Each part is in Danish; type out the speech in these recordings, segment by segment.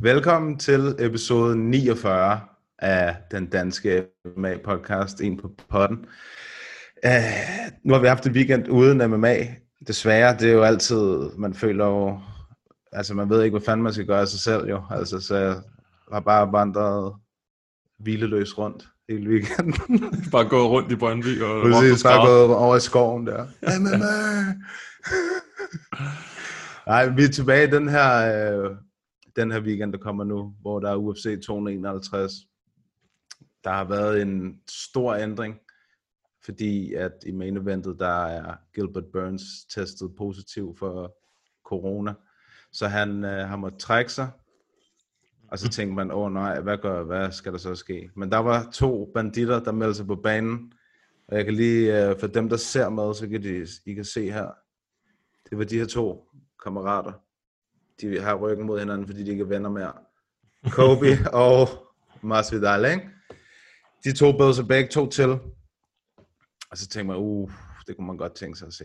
Velkommen til episode 49 af den danske MMA podcast, En på potten. Uh, nu har vi haft en weekend uden MMA. Desværre, det er jo altid, man føler jo, altså man ved ikke, hvad fanden man skal gøre af sig selv jo. Altså, så jeg har bare vandret hvileløs rundt hele weekenden. Bare gået rundt i Brøndby og Præcis, bare gået over i skoven der. MMA! Nej, vi er tilbage i den her, øh, den her weekend, der kommer nu, hvor der er UFC 251. Der har været en stor ændring, fordi at i main eventet, der er Gilbert Burns testet positiv for corona. Så han øh, har måttet trække sig, og så tænkte man, åh oh, nej, hvad, gør, hvad skal der så ske? Men der var to banditter, der meldte sig på banen, og jeg kan lige, øh, for dem der ser med, så kan de, I kan se her, det var de her to kammerater. De har ryggen mod hinanden, fordi de ikke er venner mere. Kobe og Masvidal, ikke? De to bød sig begge to til. Og så tænkte man, uh, det kunne man godt tænke sig at se.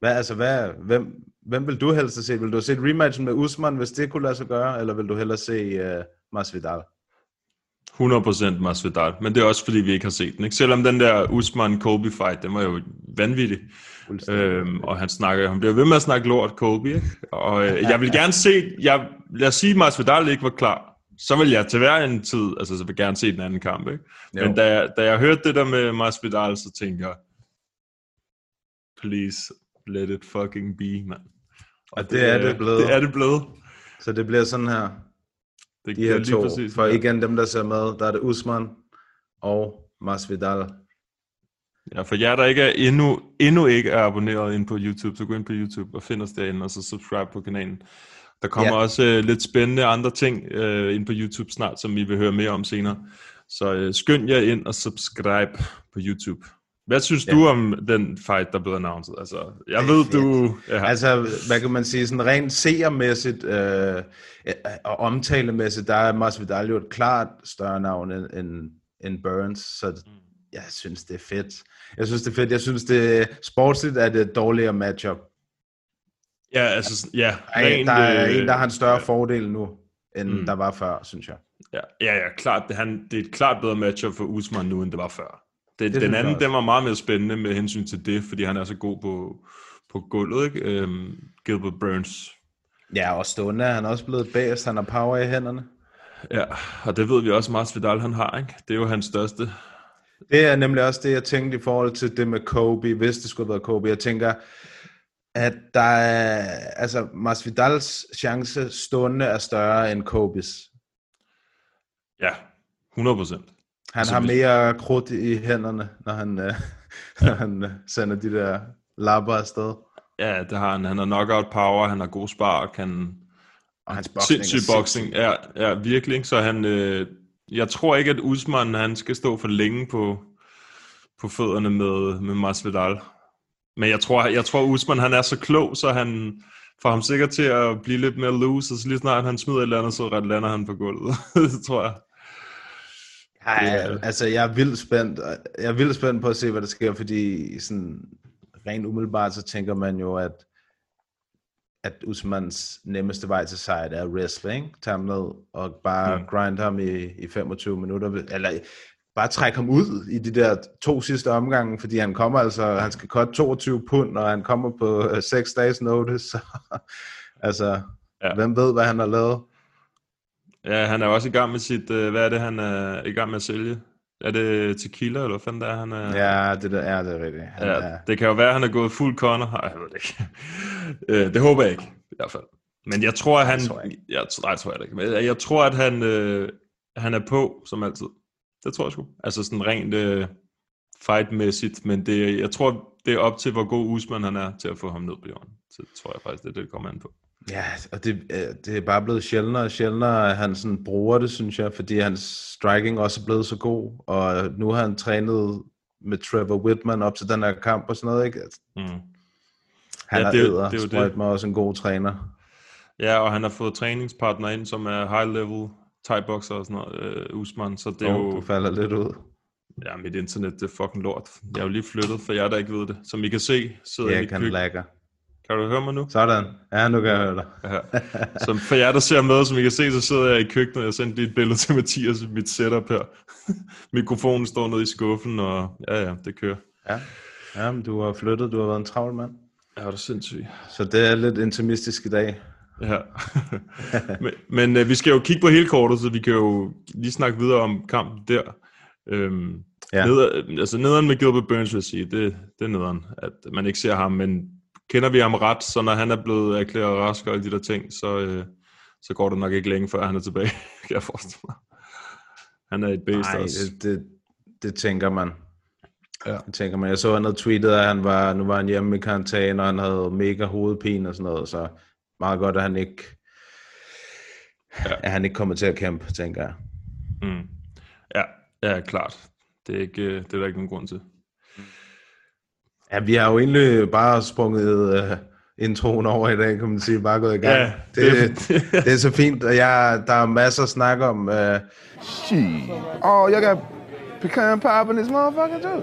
Hvad, altså, hvad, hvem, hvem vil du helst se? Vil du se et rematch med Usman, hvis det kunne lade sig gøre, eller vil du hellere se uh, Masvidal? 100% Masvidal, men det er også fordi, vi ikke har set den. Ikke? Selvom den der Usman-Kobe fight, den var jo vanvittig. Øhm, og han snakker, han bliver ved med at snakke lort, Kobe. Ikke? Og øh, jeg vil gerne se, jeg, lad os sige, at Masvidal ikke var klar. Så vil jeg til hver en tid, altså så vil jeg gerne se den anden kamp. Ikke? Jo. Men da jeg, da jeg hørte det der med Masvidal, så tænkte jeg, please let it fucking be, man. Og det er det blevet. Det er det blevet. Så det bliver sådan her. Det De her lige to. præcis, For igen, dem der ser med, der er det Usman og Masvidal. Ja, for jer, der ikke er endnu, endnu ikke er abonneret ind på YouTube, så gå ind på YouTube og find os derinde, og så subscribe på kanalen. Der kommer Ja. også øh, lidt spændende andre ting øh, ind på YouTube snart, som vi vil høre mere om senere. Så øh, skynd jer ind og subscribe på YouTube. Hvad synes Ja. du om den fight, der blev announced? Altså, jeg ved, du... Ja, altså, hvad kan man sige, sådan rent seermæssigt øh, øh, og omtalemæssigt, der er Masvidal jo et klart større navn end, end, end Burns, så jeg synes, det er fedt. Jeg synes, det er fedt. Jeg synes, det sportsligt er det et dårligere matchup. ja, altså, ja. Der er, en, der er øh, en, der har en større fordel nu, end Mm. der var før, synes jeg. Ja, ja, ja klart. Det, han, det er et klart bedre matchup for Usman nu, end det var før. Det, Det den anden, den var meget mere spændende med hensyn til det, fordi han er så god på, på gulvet, ikke? Øhm, Gilbert Burns. Ja, og stående er han også blevet bedst. Han har power i hænderne. Ja, og det ved vi også, Mars Vidal han har, ikke? Det er jo hans største. Det er nemlig også det, jeg tænkte i forhold til det med Kobe, hvis det skulle have været Kobe. Jeg tænker, at der er, altså Masvidals chance stående er større end Kobes. Ja, 100 procent. Han Altså, har mere krudt i hænderne, når han, øh, når han øh, sender de der lapper afsted. Ja, det har han. Han har knockout power, han har god spark, han... Og hans boxing er Sindssyg boxing, ja, ja, virkelig. Så han, øh, jeg tror ikke, at Usman han skal stå for længe på, på fødderne med, med Masvidal. Men jeg tror, jeg tror Usman han er så klog, så han får ham sikkert til at blive lidt mere loose, og så lige snart han smider et eller andet, så ret lander han på gulvet. det tror jeg. Ja, altså jeg er vildt spændt. Jeg er vildt spændt på at se, hvad der sker, fordi sådan rent umiddelbart, så tænker man jo, at at Usmans nemmeste vej til sejr er wrestling. Tag ham ned og bare mm. Grind ham i, i 25 minutter. Eller bare trække ham ud i de der to sidste omgange, fordi han kommer altså, han skal cutte 22 pund, og han kommer på 6 dages notice. Så, altså, ja. Ja. hvem ved, hvad han har lavet? Ja, han er også i gang med sit, øh, hvad er det, han er i gang med at sælge? Er det tequila, eller hvad fanden det er, han er? Ja, det der er det rigtigt. Han Ja, er, det kan jo være, at han er gået fuld Connor. Nej, jeg ved det ikke. Øh, det håber jeg ikke, i hvert fald. Men jeg tror, at han... Det tror jeg ikke. Jeg, nej, jeg tror jeg det ikke. Men jeg, jeg tror, at han, øh, han er på, som altid. Det tror jeg sgu. Altså sådan rent øh, fight-mæssigt. Men det, jeg tror, det er op til, hvor god Usman han er til at få ham ned på jorden. Så tror jeg faktisk, det er det, det kommer an på. Ja, og det, øh, det er bare blevet sjældnere og sjældnere, at han sådan bruger det, synes jeg, fordi hans striking også er blevet så god, og nu har han trænet med Trevor Whitman op til den her kamp og sådan noget, ikke? Altså, Mm. Han Ja, det er jo- er det er sprøjt det. mig også en god træner. Ja, og han har fået træningspartner ind, som er high-level thai-boxer og sådan noget, øh, Usman, så det er Oh, jo... du falder lidt ud. Ja, mit internet, det er fucking lort. Jeg er jo lige flyttet, for jer, der ikke ved det. Som I kan se, sidder jeg i Jeg mit kan køkken. lagger. Kan du høre mig nu? Sådan. Ja, nu kan jeg høre dig. Ja. Som for jer, der ser med, som I kan se, så sidder jeg i køkkenet, og jeg sendte lige et billede til Mathias, mit setup her. Mikrofonen står nede i skuffen, og ja, ja, det kører. Ja. ja, men du har flyttet, du har været en travl mand. Ja, det er sindssygt. Så det er lidt intimistisk i dag. Ja. men men øh, vi skal jo kigge på hele kortet, så vi kan jo lige snakke videre om kampen der. Øhm, ja. Neder, altså nederen med Gilbert Burns, vil jeg sige, det, det er nederen, at man ikke ser ham, men kender vi ham ret, så når han er blevet erklæret rask og alle de der ting, så, øh, så går det nok ikke længe, før han er tilbage, kan jeg forestille mig. Han er et bedst Nej, også. det, det, det tænker man. Ja. Det tænker man. Jeg så, han havde tweetet, at han var, nu var han hjemme i karantæne, og han havde mega hovedpine og sådan noget, så meget godt, at han ikke, Ja. at han ikke kommer til at kæmpe, tænker jeg. Mm. Ja, ja, klart. Det er, ikke, øh, det er der ikke nogen grund til. Ja, vi har jo egentlig bare sprunget uh, introen over i dag, kan man sige, bare gået i gang. Ja, det, det- det, er så fint, og jeg, der er masser at snakke om. Uh, Shit. Oh, y'all got pecan pie in this motherfucker too.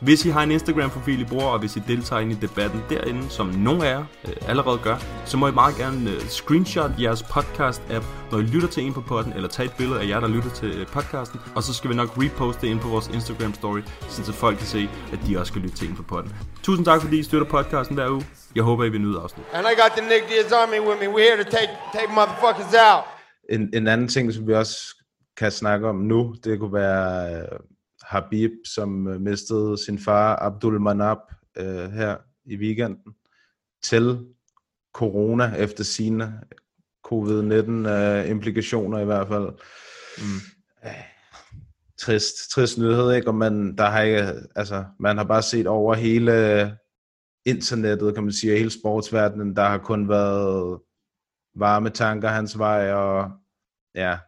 Hvis I har en Instagram-profil, I bruger, og hvis I deltager ind i debatten derinde, som nogle af jer øh, allerede gør, så må I meget gerne øh, screenshot jeres podcast-app, når I lytter til en på podden, eller tage et billede af jer, der lytter til øh, podcasten, og så skal vi nok reposte det ind på vores Instagram-story, så folk kan se, at de også skal lytte til en på podden. Tusind tak, fordi I støtter podcasten hver uge. Jeg håber, I vil nyde afsnit. And I got the Nick Diaz Army with me. We're here to take take motherfuckers out. en, en anden ting, som vi også kan snakke om nu, det kunne være uh, Habib, som uh, mistede sin far, Abdul Manab, uh, her i weekenden, til corona efter sine covid-19-implikationer i hvert fald. Mm. Trist, trist nyhed, ikke? Og man, der har ikke, altså, man har bare set over hele internettet, kan man sige, hele sportsverdenen, der har kun været varme tanker hans vej, og ja,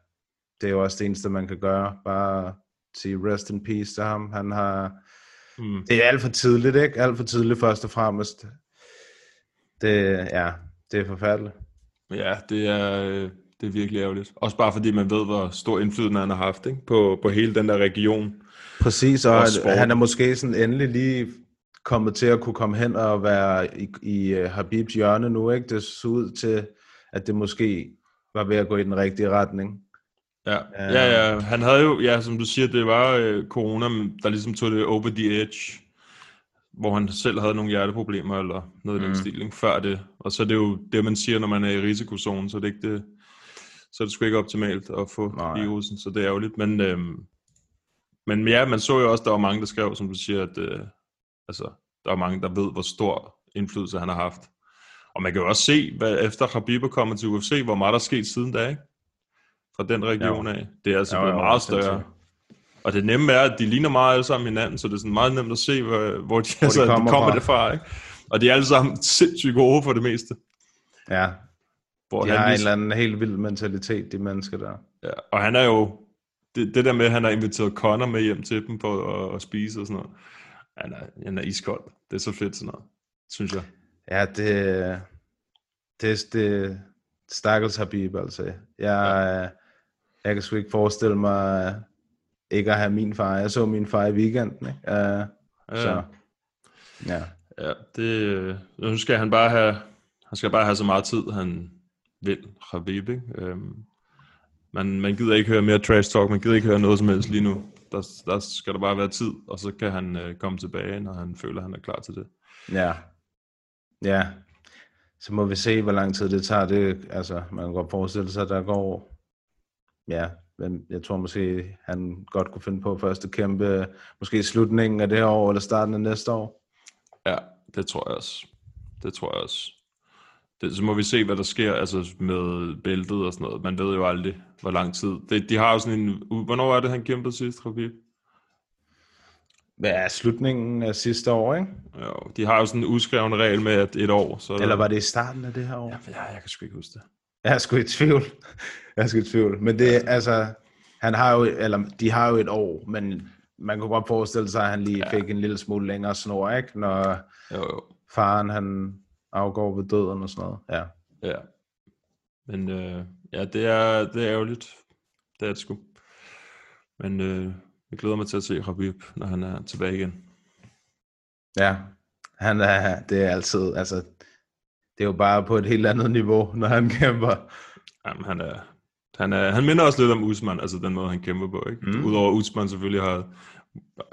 det er jo også det eneste, man kan gøre. Bare sige rest in peace til ham. Han har... Mm. Det er alt for tidligt, ikke? Alt for tidligt først og fremmest. Det, ja, det er forfærdeligt. Ja, det er, øh, det er virkelig ærgerligt. Også bare fordi man ved, hvor stor indflydelse han har haft ikke? På, på hele den der region. Præcis, og Og han, er måske sådan endelig lige kommet til at kunne komme hen og være i, i uh, Habibs hjørne nu, ikke? Det så ud til, at det måske var ved at gå i den rigtige retning. Ja, Ja. ja, ja. Han havde jo, ja, som du siger, det var øh, corona, der ligesom tog det over the edge, hvor han selv havde nogle hjerteproblemer eller noget i den Mm. stil, ikke? før det. Og så er det jo det, man siger, når man er i risikozonen, så er det ikke det, så er det sgu ikke optimalt at få Nej. virusen, så det er ærgerligt. Men, øhm, men ja, man så jo også, der var mange, der skrev, som du siger, at øh, altså, der er mange, der ved, hvor stor indflydelse han har haft. Og man kan jo også se, hvad, efter Khabib er kommet til UFC, hvor meget der er sket siden da, ikke? Fra den region Jo. af. Det er altså Jo, blevet jo, meget sindssygt. større. Og det nemme er, at de ligner meget alle sammen hinanden, så det er sådan meget nemt at se, hvor, hvor de, hvor altså, de kommer kommer fra. det fra. Ikke? Og de er alle sammen sindssygt gode for det meste. Ja, Hvor de han har en ligesom- eller anden helt vild mentalitet, de mennesker der. Ja, og han er jo, det, det der med, at han har inviteret Connor med hjem til dem for at, at spise og sådan noget. Han er, han er iskold. Det er så fedt sådan noget, synes jeg. Ja, det, det, det stakkels Habib, altså. Jeg, ja. Jeg kan sgu ikke forestille mig ikke at have min far. Jeg så min far i weekenden, ikke? Uh, Ja. så, ja. Ja, det, nu skal han bare have, han skal bare have så meget tid, han vil, Khabib, ikke? Øhm, man, man gider ikke høre mere trash talk, man gider ikke høre noget som helst lige nu. Der, der skal der bare være tid, og så kan han øh, komme tilbage, når han føler, han er klar til det. Ja. Ja. Så må vi se, hvor lang tid det tager. Det, altså, man kan godt forestille sig, at der går ja, men jeg tror måske, han godt kunne finde på først at kæmpe, måske i slutningen af det her år, eller starten af næste år. Ja, det tror jeg også. Det tror jeg også. Det, så må vi se, hvad der sker altså med bæltet og sådan noget. Man ved jo aldrig, hvor lang tid. Det, de har jo sådan en... Hvornår er det, han kæmpede sidst, Khabib? Hvad er slutningen af sidste år, ikke? Jo, de har jo sådan en uskreven regel med, at et år... Så er Eller var det i starten af det her år? Ja, jeg kan sgu ikke huske det. Jeg er sgu i tvivl. Jeg er sgu i tvivl. Men det er altså, han har jo, eller de har jo et år, men man kunne godt forestille sig, at han lige fik en lille smule længere snor, ikke? Når Jo, jo. faren han afgår ved døden og sådan noget. Ja. Ja. Men øh, ja, det er, det er ærgerligt. Det er det sgu. Men øh, jeg glæder mig til at se Khabib, når han er tilbage igen. Ja, han er, det er altid, altså, det er jo bare på et helt andet niveau, når han kæmper. Jamen, han er, han er, han minder også lidt om Usman, altså den måde, han kæmper på, ikke? Mm. Udover Usman selvfølgelig har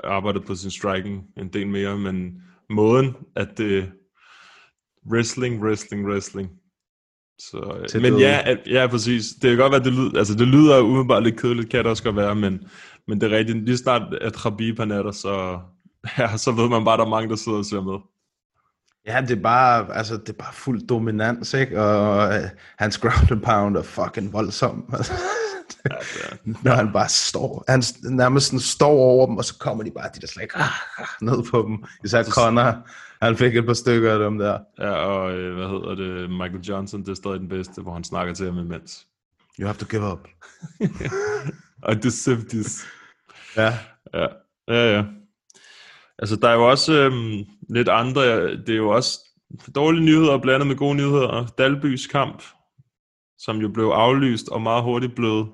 arbejdet på sin striking en del mere, men måden, at det wrestling, wrestling, wrestling. Så, øh, Til men ja, ja, præcis. Det kan godt være, det lyder, altså det lyder umiddelbart lidt kedeligt, kan det også godt være, men, men det er rigtigt. Lige snart, at Khabib han er der, så, ja, så ved man bare, at der er mange, der sidder og ser med. Ja, det er bare, altså, det er bare fuld dominans, ikke? Og øh, hans ground and pound er fucking voldsom. Altså, Ja, det når han bare står, han nærmest sådan står over dem, og så kommer de bare de der slag ah, ned på dem. Især Connor, han fik et par stykker af dem der. ja, og øh, hvad hedder det, Michael Johnson, det er stadig den bedste, hvor han snakker til ham imens. You have to give up. Det er this. Ja, Ja, ja, ja. Altså, der er jo også øhm, lidt andre, det er jo også dårlige nyheder blandet med gode nyheder. Dalbys kamp, som jo blev aflyst og meget hurtigt blev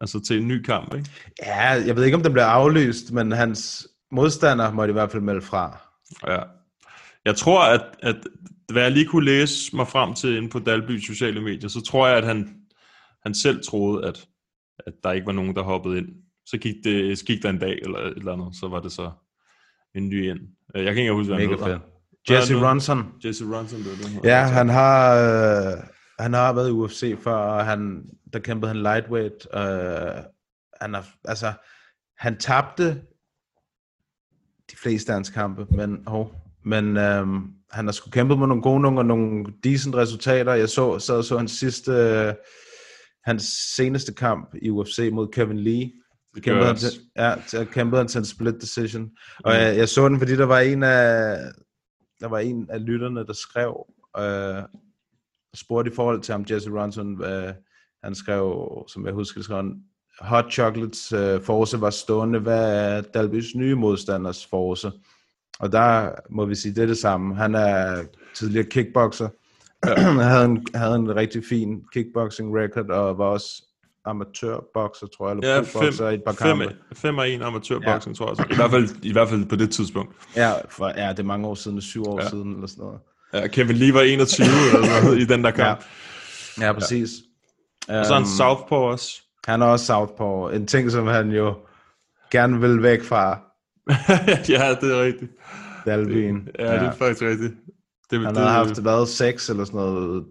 altså til en ny kamp, ikke? ja, jeg ved ikke, om den blev aflyst, men hans modstander måtte i hvert fald melde fra. Ja. Jeg tror, at, at hvad jeg lige kunne læse mig frem til inde på Dalbys sociale medier, så tror jeg, at han, han selv troede, at, at der ikke var nogen, der hoppede ind. Så gik, det, så gik der en dag eller et eller andet, så var det så en ny ind. Øh, Jeg kan ikke huske, hvad han Mega hedder. fedt. Jesse? Ronson. Jesse Ronson, det er det, Ja, han har, øh, han har været i UFC før, og han, der kæmpede han lightweight. Øh, han har, altså, han tabte de fleste af hans kampe, men, oh, men øh, han har sgu kæmpet med nogle gode nogle og nogle decent resultater. Jeg så, så, så hans sidste, øh, hans seneste kamp i UFC mod Kevin Lee. Det Kæmpede han til, ja, kæmpede han til en split decision. Og jeg, jeg så den, fordi der var en af, der var en af lytterne, der skrev, øh, spurgte i forhold til ham, Jesse Ronson, øh, han skrev, som jeg husker, skrev han, Hot Chocolates øh, force var stående, hvad er Dalbys nye modstanders force? Og der må vi sige, det er det samme. Han er tidligere kickboxer, han havde en, havde en rigtig fin kickboxing record, og var også amatørbokser, tror jeg, eller Ja, profbokser i et par fem, kampe. fem og en amatørboksning, ja. tror jeg. også. I hvert, fald, I hvert fald på det tidspunkt. Ja, for, ja, det er mange år siden, det er syv år Ja. ja. siden, eller sådan noget. Ja, Kevin Lee var 21 eller noget i den der kamp. Ja, præcis. Ja. Og så er han Southpaw også. Han er også Southpaw. En ting, som han jo gerne vil væk fra ja, det er rigtigt. Dalbyen. Ja, det er faktisk rigtigt. Det, Han det, har haft været seks eller sådan noget.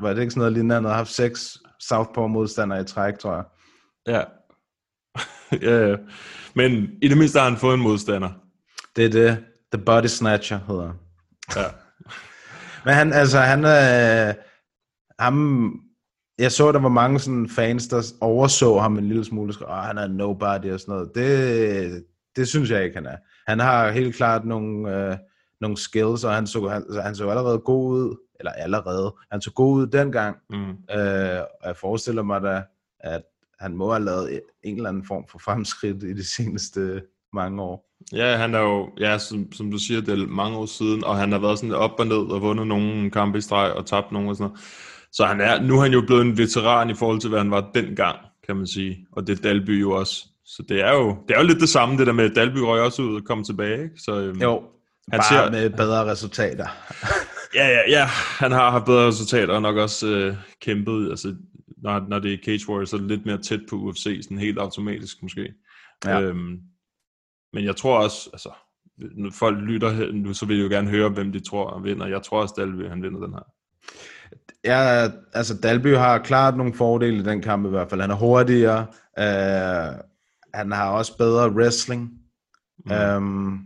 Var det ikke sådan noget lignende? Han har haft seks Southpaw modstandere i træk, tror jeg. Ja. ja, ja. Men i det mindste har han fået en modstander. Det er det. The Body Snatcher hedder. Ja. Men han, altså, han er... ham, jeg så, der var mange sådan fans, der overså ham en lille smule. Åh, han er nobody og sådan noget. Det, det synes jeg ikke, han er. Han har helt klart nogle, øh, nogle skills, og han så, han, altså, han så allerede god ud. Eller allerede. Han så god ud dengang. Mm. Øh, og jeg forestiller mig da, at han må have lavet en eller anden form for fremskridt i de seneste mange år. Ja, han er jo, ja, som, som du siger, det er mange år siden, og han har været sådan op og ned og vundet nogle kampe i streg og tabt nogle og sådan noget. Så han er, nu er han jo blevet en veteran i forhold til, hvad han var dengang, kan man sige. Og det er Dalby jo også. Så det er jo, det er jo lidt det samme, det der med, at Dalby røg også ud og kom tilbage. Ikke? Så, øhm, Jo, Han bare ser- med bedre resultater. Ja, ja, ja. Han har haft bedre resultater og nok også øh, kæmpet. Altså, når, når det er Cage Warriors, så er det lidt mere tæt på UFC, sådan helt automatisk måske. Ja. Øhm, men jeg tror også, altså, når folk lytter nu, så vil de jo gerne høre, hvem de tror vinder. Jeg tror også, Dalby, han vinder den her. Ja, altså Dalby har klart nogle fordele i den kamp i hvert fald. Han er hurtigere. Øh, han har også bedre wrestling. Mm. Um,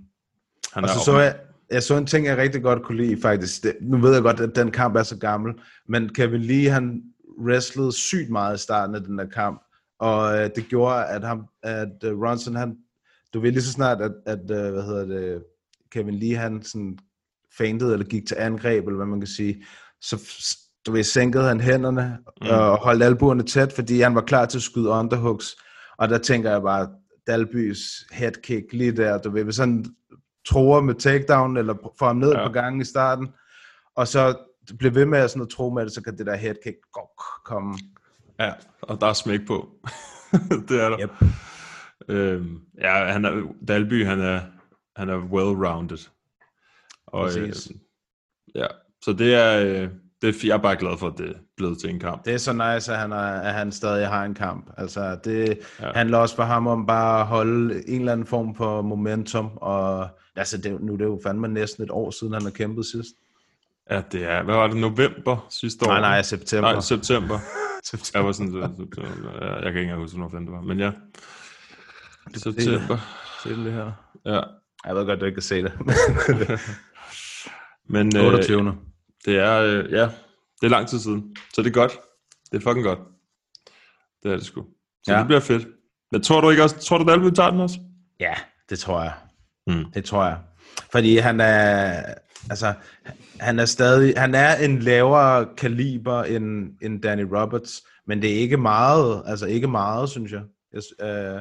Han og er så så jeg, jeg så en ting, jeg rigtig godt kunne lide faktisk. Det, nu ved jeg godt, at den kamp er så gammel, men Kevin Lee, han wrestlede sygt meget i starten af den der kamp, og øh, det gjorde, at, ham, at uh, Ronson, han, du ved lige så snart, at, at uh, hvad hedder det, Kevin Lee, han sådan faintede, eller gik til angreb, eller hvad man kan sige, så du ved, sænkede han hænderne mm. og holdt albuerne tæt, fordi han var klar til at skyde underhooks, og der tænker jeg bare, Dalbys headkick lige der, du ved, hvis han tror med takedown, eller får ham ned Ja. på gangen i starten, og så bliver ved med at, sådan at tro med det, så kan det der headkick gok, komme. Ja, og der er smæk på. det er der. Yep. Øhm, ja, han er, Dalby, han er, han er well-rounded. Og, øh, ja, så det er, øh, det jeg er bare glad for, at det er blevet til en kamp. Det er så nice, at han, er, at han stadig har en kamp. Altså, det Ja. handler også for ham om bare at holde en eller anden form for momentum, og altså, det, nu er det jo fandme næsten et år siden, han har kæmpet sidst. Ja, det er, hvad var det, november sidste år? Nej, nej, september. Nej, september. september. Jeg var sådan, så- september. Ja, jeg kan ikke engang huske, hvornår det var, men ja. September. Se det her. Ja, Jeg ved godt, du ikke kan se det. men øh, 28. det er, øh, ja, det er lang tid siden, så det er godt. Det er fucking godt. Det er det sgu. Så ja. Det bliver fedt. Men tror du ikke også, tror du, at Dalby tager den også? Ja, det tror jeg. Mm. Det tror jeg. Fordi han er, altså, han er stadig, han er en lavere kaliber end, end Danny Roberts, men det er ikke meget, altså ikke meget, synes jeg. jeg øh,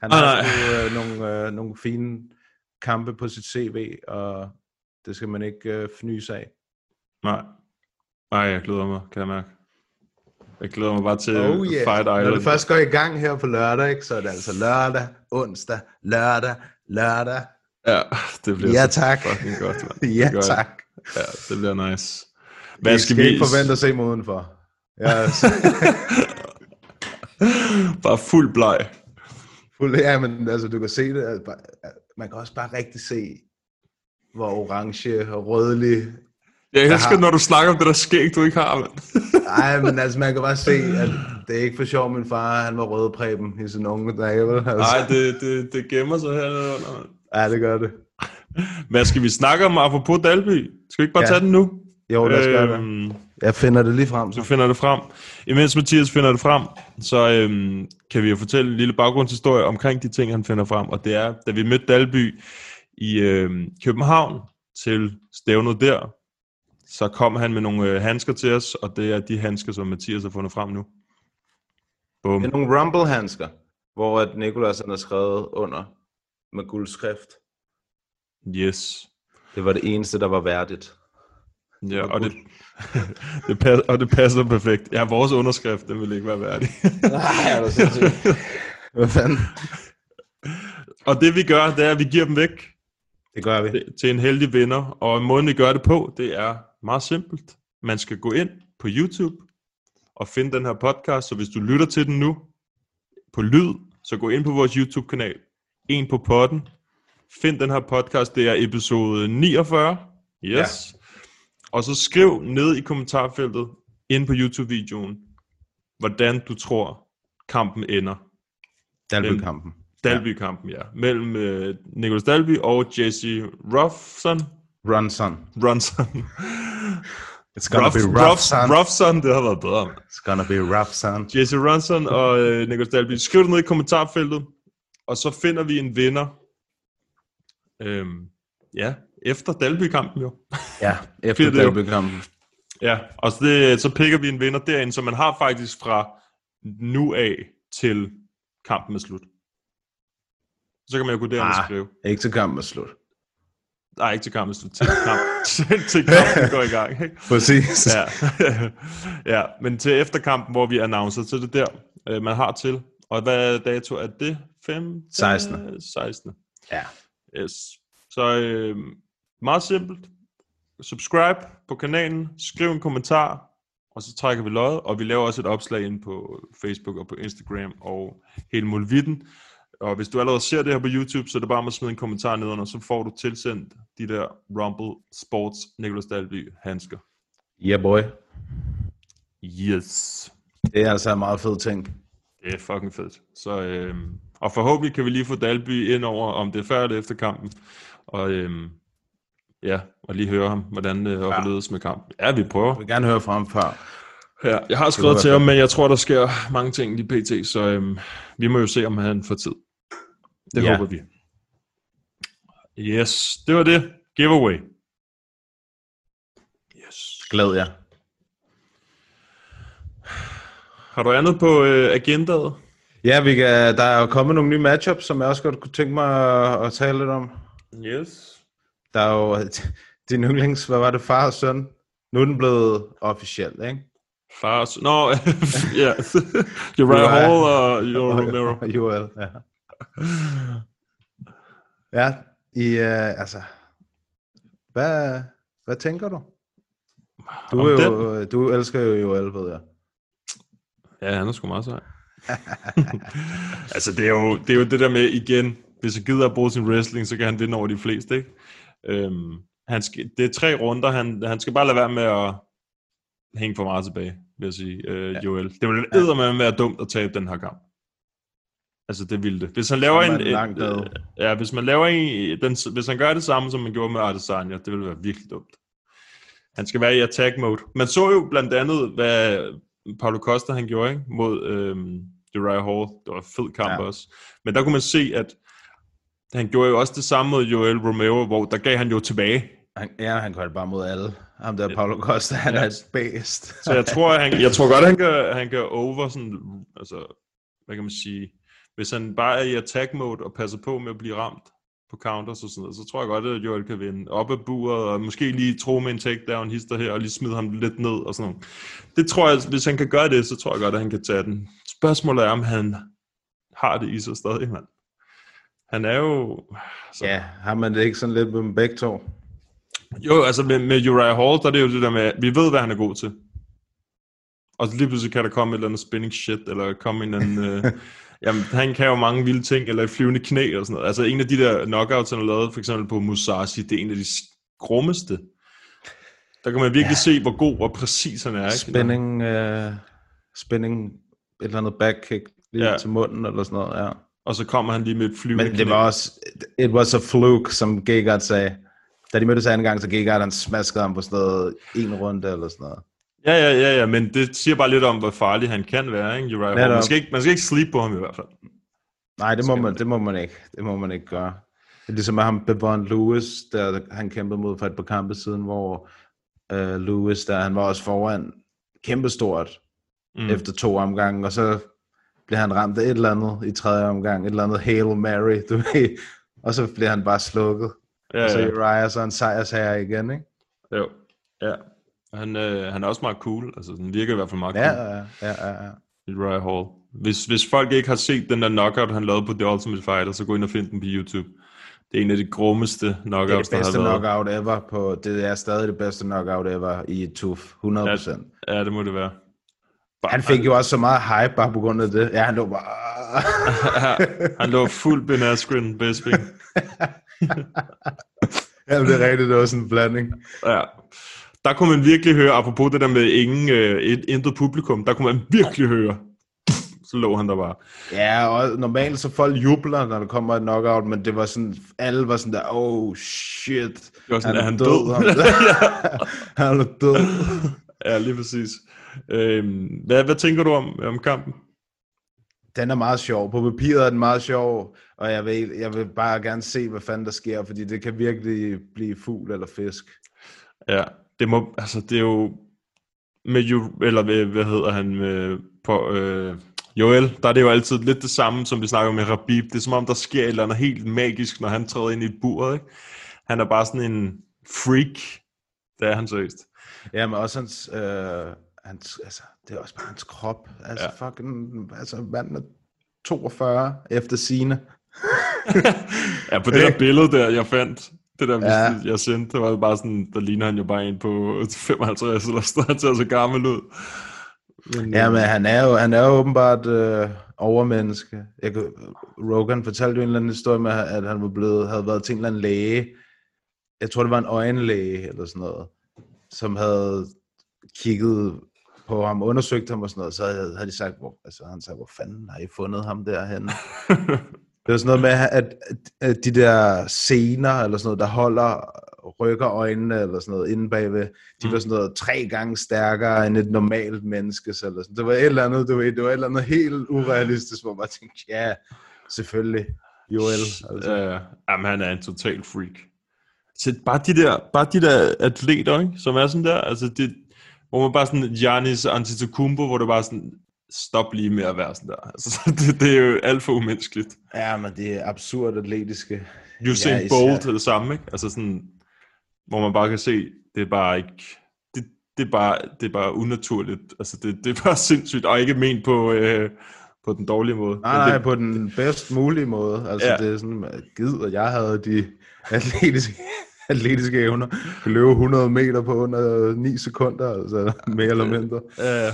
han Ah, har sgu, øh, nogle, øh, nogle fine kampe på sit CV, og det skal man ikke øh, fnyse af. Nej. Nej, jeg glæder mig, kan jeg mærke. Jeg glæder mig bare til Fight Når Island. det først går i gang her på lørdag, ikke, så er det altså lørdag, onsdag, lørdag, lørdag. Ja, det bliver Ja, så tak. fucking godt, mand. Ja, jeg. tak. Ja, det bliver nice. Hvad skal, skal vi... ikke forvente at se mig udenfor. Jeg Bare fuld bleg. Fuld, ja, men altså, du kan se det. Altså, bare, man kan også bare rigtig se, hvor orange og rødlig... Jeg elsker, har- når du snakker om det der skæg, du ikke har, mand. Ej, men altså, man kan bare se, at det er ikke for sjov, min far, han var rødpræben i sin unge dage, vel? Altså. Nej, det, det, det gemmer sig mand. Ja, det gør det. Hvad skal vi snakke om apropos Dalby? Skal vi ikke bare Ja. tage den nu? Jo, lad os gøre det. Øhm, Jeg finder det lige frem, Du så. finder det frem. Imens Mathias finder det frem, så øhm, kan vi jo fortælle en lille baggrundshistorie omkring de ting, han finder frem. Og det er, da vi mødte Dalby i øhm, København til stævnet der, så kom han med nogle øh, handsker til os, og det er de handsker, som Mathias har fundet frem nu. Bum. Det er nogle rumble-handsker, hvor at Nicolas han har skrevet under med guldskrift. Yes. Det var det eneste, der var værdigt. Ja, og det, det, pas, og det passer perfekt. Ja, vores underskrift, den vil ikke være værdig. Nej, er du sindssygt. Hvad fanden? og det vi gør, det er, at vi giver dem væk. Det gør vi. til en heldig vinder. Og måden vi gør det på, det er meget simpelt. Man skal gå ind på YouTube og finde den her podcast, så hvis du lytter til den nu på lyd, så gå ind på vores YouTube-kanal, en på podden, find den her podcast, det er episode 49, yes, ja. og så skriv ned i kommentarfeltet, ind på YouTube-videoen, hvordan du tror, kampen ender. Dalby-kampen. Dalby-kampen, ja. Mellem øh, Nicholas Dalby og Jesse Ruffson. Runson. Runson. It's gonna Ruff, be rough, Ruff, son. Ruffson, det har været bedre. man. It's gonna be rough, son. Jesse Runson og øh, Nicholas Dalby. Skriv det ned i kommentarfeltet, og så finder vi en vinder. Øhm, ja, efter Dalby-kampen jo. Ja, efter er. Dalby-kampen. Ja, og så, det, så pikker vi en vinder derinde, så man har faktisk fra nu af til kampen er slut. Så kan man jo gå og Ah. skrive. Ikke til kampen er slut. Nej, ikke til kampen. Til kamp, til, kampen går i gang. Ikke? Præcis. Ja. ja, men til efterkampen, hvor vi annoncer til det der, øh, man har til. Og hvad dato er det? 5? 16.. 16. Ja. Yes. Så øh, meget simpelt. Subscribe på kanalen, skriv en kommentar, og så trækker vi løjet, og vi laver også et opslag ind på Facebook og på Instagram og hele mulvitten. Og hvis du allerede ser det her på YouTube, så er det bare med at smide en kommentar nedenunder, så får du tilsendt de der Rumble Sports Nicholas Dalby handsker. Yeah, boy. Yes. Det er altså en meget fed ting. Det er fucking fedt. Så, øhm, og forhåbentlig kan vi lige få Dalby ind over, om det er før eller efter kampen. Og øhm, ja, og lige høre ham, hvordan det øh, opleves med kampen. Ja, vi prøver. Jeg vil gerne høre fra ham før. Ja, jeg har skrevet til ham, men jeg tror, der sker mange ting lige pt, så øhm, vi må jo se, om han får tid. Det Ja. håber vi. Yes, det var det. Giveaway. Yes. Glæd jer. Har du andet på øh, agendaet? Ja, vi kan, der er jo kommet nogle nye matchups, som jeg også godt kunne tænke mig at, at tale lidt om. Yes. Der er jo din yndlings, hvad var det, far og søn? Nu er den blevet officiel, ikke? Fars... Nå, ja. Uriah. Hall og Joe Romero. Joel, ja. Ja, i, uh, altså, hvad, hvad tænker du? Du, Om er jo, du elsker jo Joel, ved jeg. Ja, han er sgu meget sej. altså, det er, jo, det er jo det der med, igen, hvis han gider at bruge sin wrestling, så kan han vinde over de fleste, ikke? Øhm, han skal, det er tre runder, han, han skal bare lade være med at hænge for meget tilbage, vil jeg sige, øh, ja. Joel. Det ville Ja. eddermame være dumt at tabe den her kamp. Altså, det ville det. Hvis han laver er en... nede. øh, ja, hvis man laver en... Den, hvis han gør det samme, som man gjorde med Adesanya, det ville være virkelig dumt. Han skal være i attack mode. Man så jo blandt andet, hvad Paulo Costa han gjorde ikke? mod øhm, Uriah Hall. Det var en fed kamp Ja. også. Men der kunne man se, at han gjorde jo også det samme mod Joel Romero, hvor der gav han jo tilbage. Han, ja, han gør det bare mod alle. Ham der, Paulo Costa, han Ja. er bæst. Så jeg tror, han, jeg tror godt, han kan, han kan over sådan, altså, hvad kan man sige, hvis han bare er i attack mode og passer på med at blive ramt på counters og sådan noget, så tror jeg godt, at Joel kan vinde op af buret, og måske lige tro med en takedown, hister her, og lige smide ham lidt ned og sådan noget. Det tror jeg, hvis han kan gøre det, så tror jeg godt, at han kan tage den. Spørgsmålet er, om han har det i sig stadig, mand. Han er jo... Så, Ja, har man det ikke sådan lidt med begge to? Jo, altså med, med Uriah Hall, der er det jo det der med, at vi ved, hvad han er god til. Og lige pludselig kan der komme et eller andet spinning shit, eller komme en eller anden... øh, jamen, han kan jo mange vilde ting, eller et flyvende knæ, og sådan noget. Altså en af de der knockouts, han har lavet, for eksempel på Musashi, det er en af de grummeste. Der kan man virkelig ja. se, hvor god og præcis han er. Ikke? Spinning, uh, spinning, et eller andet backkick lige Ja. til munden, eller sådan noget, ja. Og så kommer han lige med et flyvende Men knæ. det var også, it was a fluke, som Gegard sagde. Da de mødtes anden gang, så Gegard, han smaskede ham på sådan noget, en runde eller sådan noget. Ja, ja, ja, ja, men det siger bare lidt om, hvor farlig han kan være, ikke? Uriah Hall. Man skal, ikke, man skal ikke sleep på ham i hvert fald. Nej, det må, man, det må man ikke. Det må man ikke gøre. Det er ligesom med ham, Bevon Lewis, der han kæmpede mod for et par kampe siden, hvor uh, Lewis, der han var også foran kæmpestort Mm. efter to omgange, og så bliver han ramt af et eller andet i tredje omgang, et eller andet Hail Mary, du ved, og så bliver han bare slukket. Ja, og så. Uriah så en sejrsherre igen, ikke? Jo, ja. Han, øh, han er også meget cool. Altså, den virker i hvert fald meget Ja, cool. ja, ja, ja. Uriah Hall. Hvis, hvis folk ikke har set den der knockout, han lavede på The Ultimate Fighter, så gå ind og find den på YouTube. Det er en af de grummeste Det er knockouts, det bedste der har været. knockout ever på, det er stadig det bedste knockout ever i TUF, 100%. Ja, det må det være. Bare, Han fik jo også så meget hype bare på grund af det. Ja, han lå bare... han lå fuld Ben Askren, Bisping. ja, det er rigtigt, det var sådan en blanding. Ja. Der kunne man virkelig høre, apropos det der med ingen, øh, et, intet publikum, der kunne man virkelig høre. Så lå han der bare. Ja, og normalt så folk jubler, når der kommer et knockout, men det var sådan, alle var sådan der, oh shit, Det var sådan, er er han død? der. han er død. Ja, lige præcis. Øhm, hvad, hvad tænker du om, om kampen? Den er meget sjov. På papiret er den meget sjov, og jeg vil, jeg vil bare gerne se, hvad fanden der sker, fordi det kan virkelig blive fugl eller fisk. Ja, det må, altså det er jo med jo, eller hvad, hvad hedder han med, på øh, Joel, der er det jo altid lidt det samme, som vi snakker med Rabib. Det er som om, der sker et eller andet helt magisk, når han træder ind i et bur, ikke? Han er bare sådan en freak. Det er han seriøst. Ja, men også hans, øh, hans altså, det er også bare hans krop. Altså, Ja. fucking, altså, manden er 42 efter sine. Ja, på det der billede der, jeg fandt, det der, Ja. jeg sendte, det var bare sådan, der ligner han jo bare en på 55 eller sådan noget, ser så gammel ud. Men, Ja, men han er jo, han er jo åbenbart øh, overmenneske. Jeg, Rogan fortalte jo en eller anden historie med, at han var blevet, havde været til en eller anden læge. Jeg tror, det var en øjenlæge eller sådan noget, som havde kiggede på ham, undersøgte ham og sådan noget, så havde, havde de sagt, hvor, altså han sagde, hvor fanden har I fundet ham derhen? det var sådan noget med, at, at de der scener, eller sådan noget, der holder, rykker øjnene, eller sådan noget, inde bagved, de Mm. var sådan noget tre gange stærkere end et normalt menneske, eller sådan. Det var et eller andet, du ved, det var et eller andet helt urealistisk, hvor man tænkte, ja, selvfølgelig, Joel. Altså. Ja, jamen, han er en total freak. Så bare de der, bare de der atleter, ikke, som er sådan der, altså det, hvor man bare sådan, Giannis Antetokounmpo, hvor det bare sådan, stop lige med at være sådan der. Altså, det, det er jo alt for umenneskeligt. Ja, men det er absurd atletiske. Usain Ja, Bolt er det samme, ikke? Altså sådan, hvor man bare kan se, det er bare ikke, det, det, er, bare, det er bare unaturligt. Altså det, det er bare sindssygt, og ikke ment på, øh, på den dårlige måde. Nej, nej, det, på den bedst mulige måde. Altså, Ja. det er sådan, at gid, at jeg havde de atletiske, atletiske evner. Kunne løbe 100 meter på under 9 sekunder, altså mere eller mindre. Ja,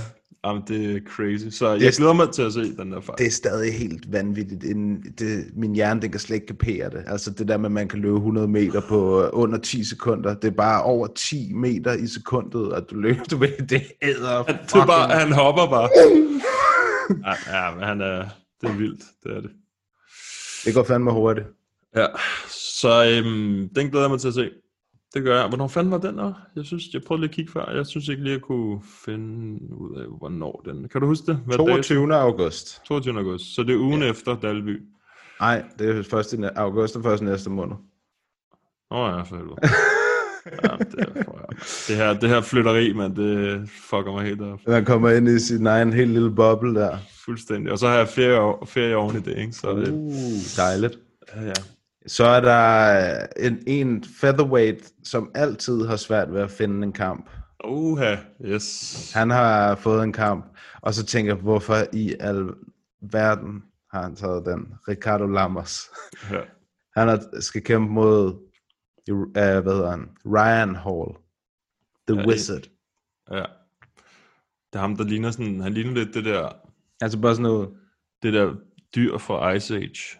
jamen, det er crazy. Så jeg Det- glæder mig til at se den der fight. Det er stadig helt vanvittigt. En, det, min hjerne, den kan slet ikke kapere det. Altså det der med, at man kan løbe 100 meter på øh, under 10 sekunder. Det er bare over 10 meter i sekundet, at du løber. Du ved, det æder Han, det er bare, han hopper bare. ja, ja, men han er, det er vildt, det er det. Det går fandme hurtigt. Ja, så øhm, den glæder jeg mig til at se. Det gør jeg. Hvornår fanden var den der? Jeg synes, jeg prøvede lige at kigge før. Jeg synes ikke lige, jeg kunne finde ud af, hvornår den... Kan du huske det? Hvad dato? 22. august. 22. august. Så det er ugen ja. efter Dalby. Nej, det er først i august og først næste måned. Åh oh, ja, for helvede. ja, det, det, her, det her flytteri, man, det fucker mig helt op. Man kommer ind i sin egen helt lille boble der. Fuldstændig. Og så har jeg ferie, ferie oven i det, ikke? Så det, Uh, dejligt. ja, ja. Så er der en, en featherweight, som altid har svært ved at finde en kamp. Uha, yes. Han har fået en kamp, og så tænker jeg, hvorfor i al verden har han taget den? Ricardo Lammers. Ja. Han er, skal kæmpe mod, uh, hvad hedder han? Ryan Hall. The Ja, Wizard. ja. Det er ham, der ligner sådan... Han ligner lidt det der, Altså bare sådan noget, det der dyr fra Ice Age.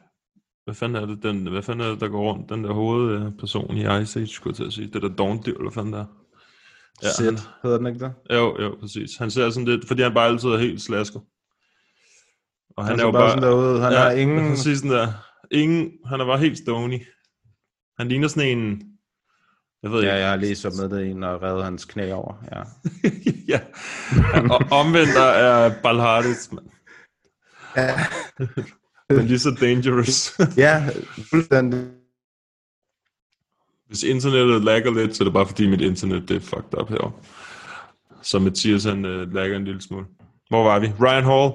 Hvad fanden er det, den, hvad fanden er det, der går rundt? Den der hovedperson i Ice Age, skulle jeg til at sige. Det der Dawn-dyr, eller hvad fanden der. ja, Sid, hedder den ikke det? Jo, jo, præcis. Han ser sådan lidt, fordi han bare altid er helt slasket. Og Han, han er jo bare sådan derude, han ja, har ingen... Præcis sådan der. Ingen, han er bare helt stony. Han ligner sådan en... Jeg ved Ja, ikke. jeg har lige så med det en og reddet hans knæ over. Ja. ja. Og omvendt der er Balhardis, mand. Ja. Men lige så dangerous. ja, fuldstændig. Hvis internettet lagger lidt, så er det bare fordi mit internet det er fucked up herovre. Så Mathias han uh, lagger en lille smule. Hvor var vi? Ryan Hall.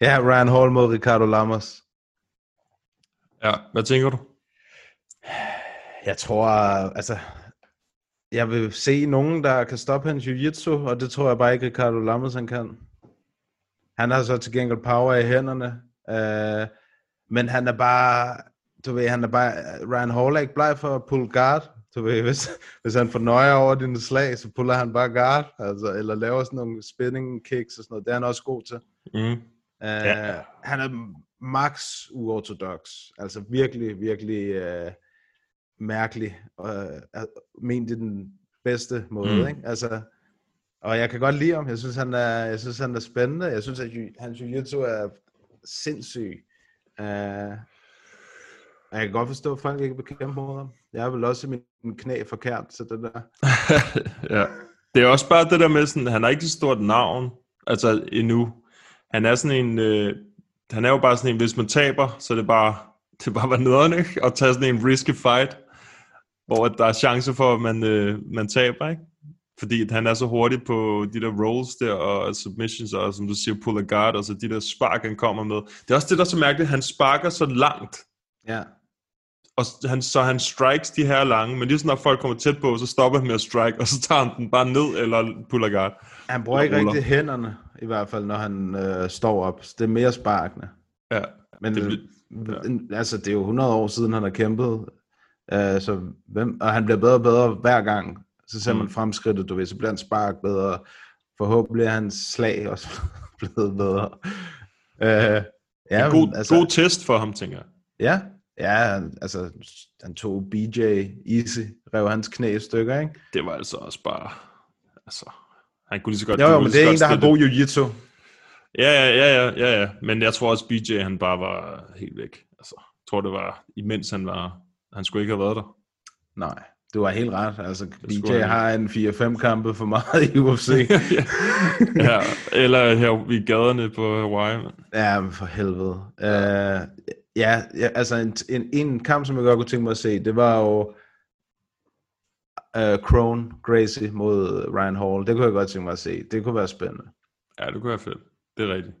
Ja, Ryan Hall mod Ricardo Lammers. Ja, hvad tænker du? Jeg tror, altså, jeg vil se nogen, der kan stoppe hans jiu-jitsu, og det tror jeg bare ikke, Ricardo Lammers han kan. Han har så til gengæld power i hænderne, øh, men han er bare, du ved, han er bare, Ryan Hall er ikke bleg for at pull guard, du ved, hvis, hvis han får nøje over dine slag, så puller han bare guard, altså, eller laver sådan nogle spinning kicks og sådan noget, det er han også god til. Mm. Uh, ja. Han er max uortodox. Altså virkelig, virkelig uh, mærkelig. Og uh, ment i den bedste måde, Mm. ikke? Altså, og jeg kan godt lide ham. Jeg synes, han er, jeg synes, han er spændende. Jeg synes, at hans jiu-jitsu er sindssyg. Uh, og jeg kan godt forstå, at folk ikke vil kæmpe mod ham. Jeg har vel også min, knæ forkert til det der. ja. Det er også bare det der med sådan, han har ikke så stort navn, altså endnu. Han er sådan en, øh, han er jo bare sådan en, hvis man taber, så er det bare, det er bare var nederen, ikke? At tage sådan en risky fight, hvor der er chance for, at man, øh, man taber, ikke? Fordi han er så hurtig på de der rolls der, og submissions, og som du siger, pull guard, og så de der spark, han kommer med. Det er også det, der er så mærkeligt, han sparker så langt, Ja. og han, så han strikes de her lange, men lige så når folk kommer tæt på, så stopper han med at strike, og så tager han den bare ned, eller puller guard. Han bruger ikke rigtig hænderne, i hvert fald, når han øh, står op. Så det er mere sparkende. Ja, Men det bliver- ja. altså, det er jo 100 år siden, han har kæmpet. Uh, så hvem, og han bliver bedre og bedre hver gang. Så ser Mm. man fremskridtet, du ved, så bliver han spark bedre. Forhåbentlig er hans slag også blevet bedre. Uh, ja, en god, altså, god test for ham, tænker jeg. Ja, ja altså, han tog BJ easy, rev hans knæ i stykker, ikke? Det var altså også bare... Altså, Han kunne lige så godt... Jo, jo, men det er en, der har god jiu-jitsu. Ja, ja, ja, ja, ja, ja. Men jeg tror også, BJ han bare var helt væk. Altså, jeg tror, det var, imens han var... Han skulle ikke have været der. Nej, du har helt ret. Altså, BJ han har en 4-5 kampe for meget i UFC. ja, eller her i gaderne på Hawaii. Man. ja, men for helvede. Uh, ja, ja, altså en, en, en kamp, som jeg godt kunne tænke mig at se, det var jo uh, Crone Gracie mod Ryan Hall. Det kunne jeg godt tænke mig at se. Det kunne være spændende. Ja, det kunne være fedt. Det er rigtigt.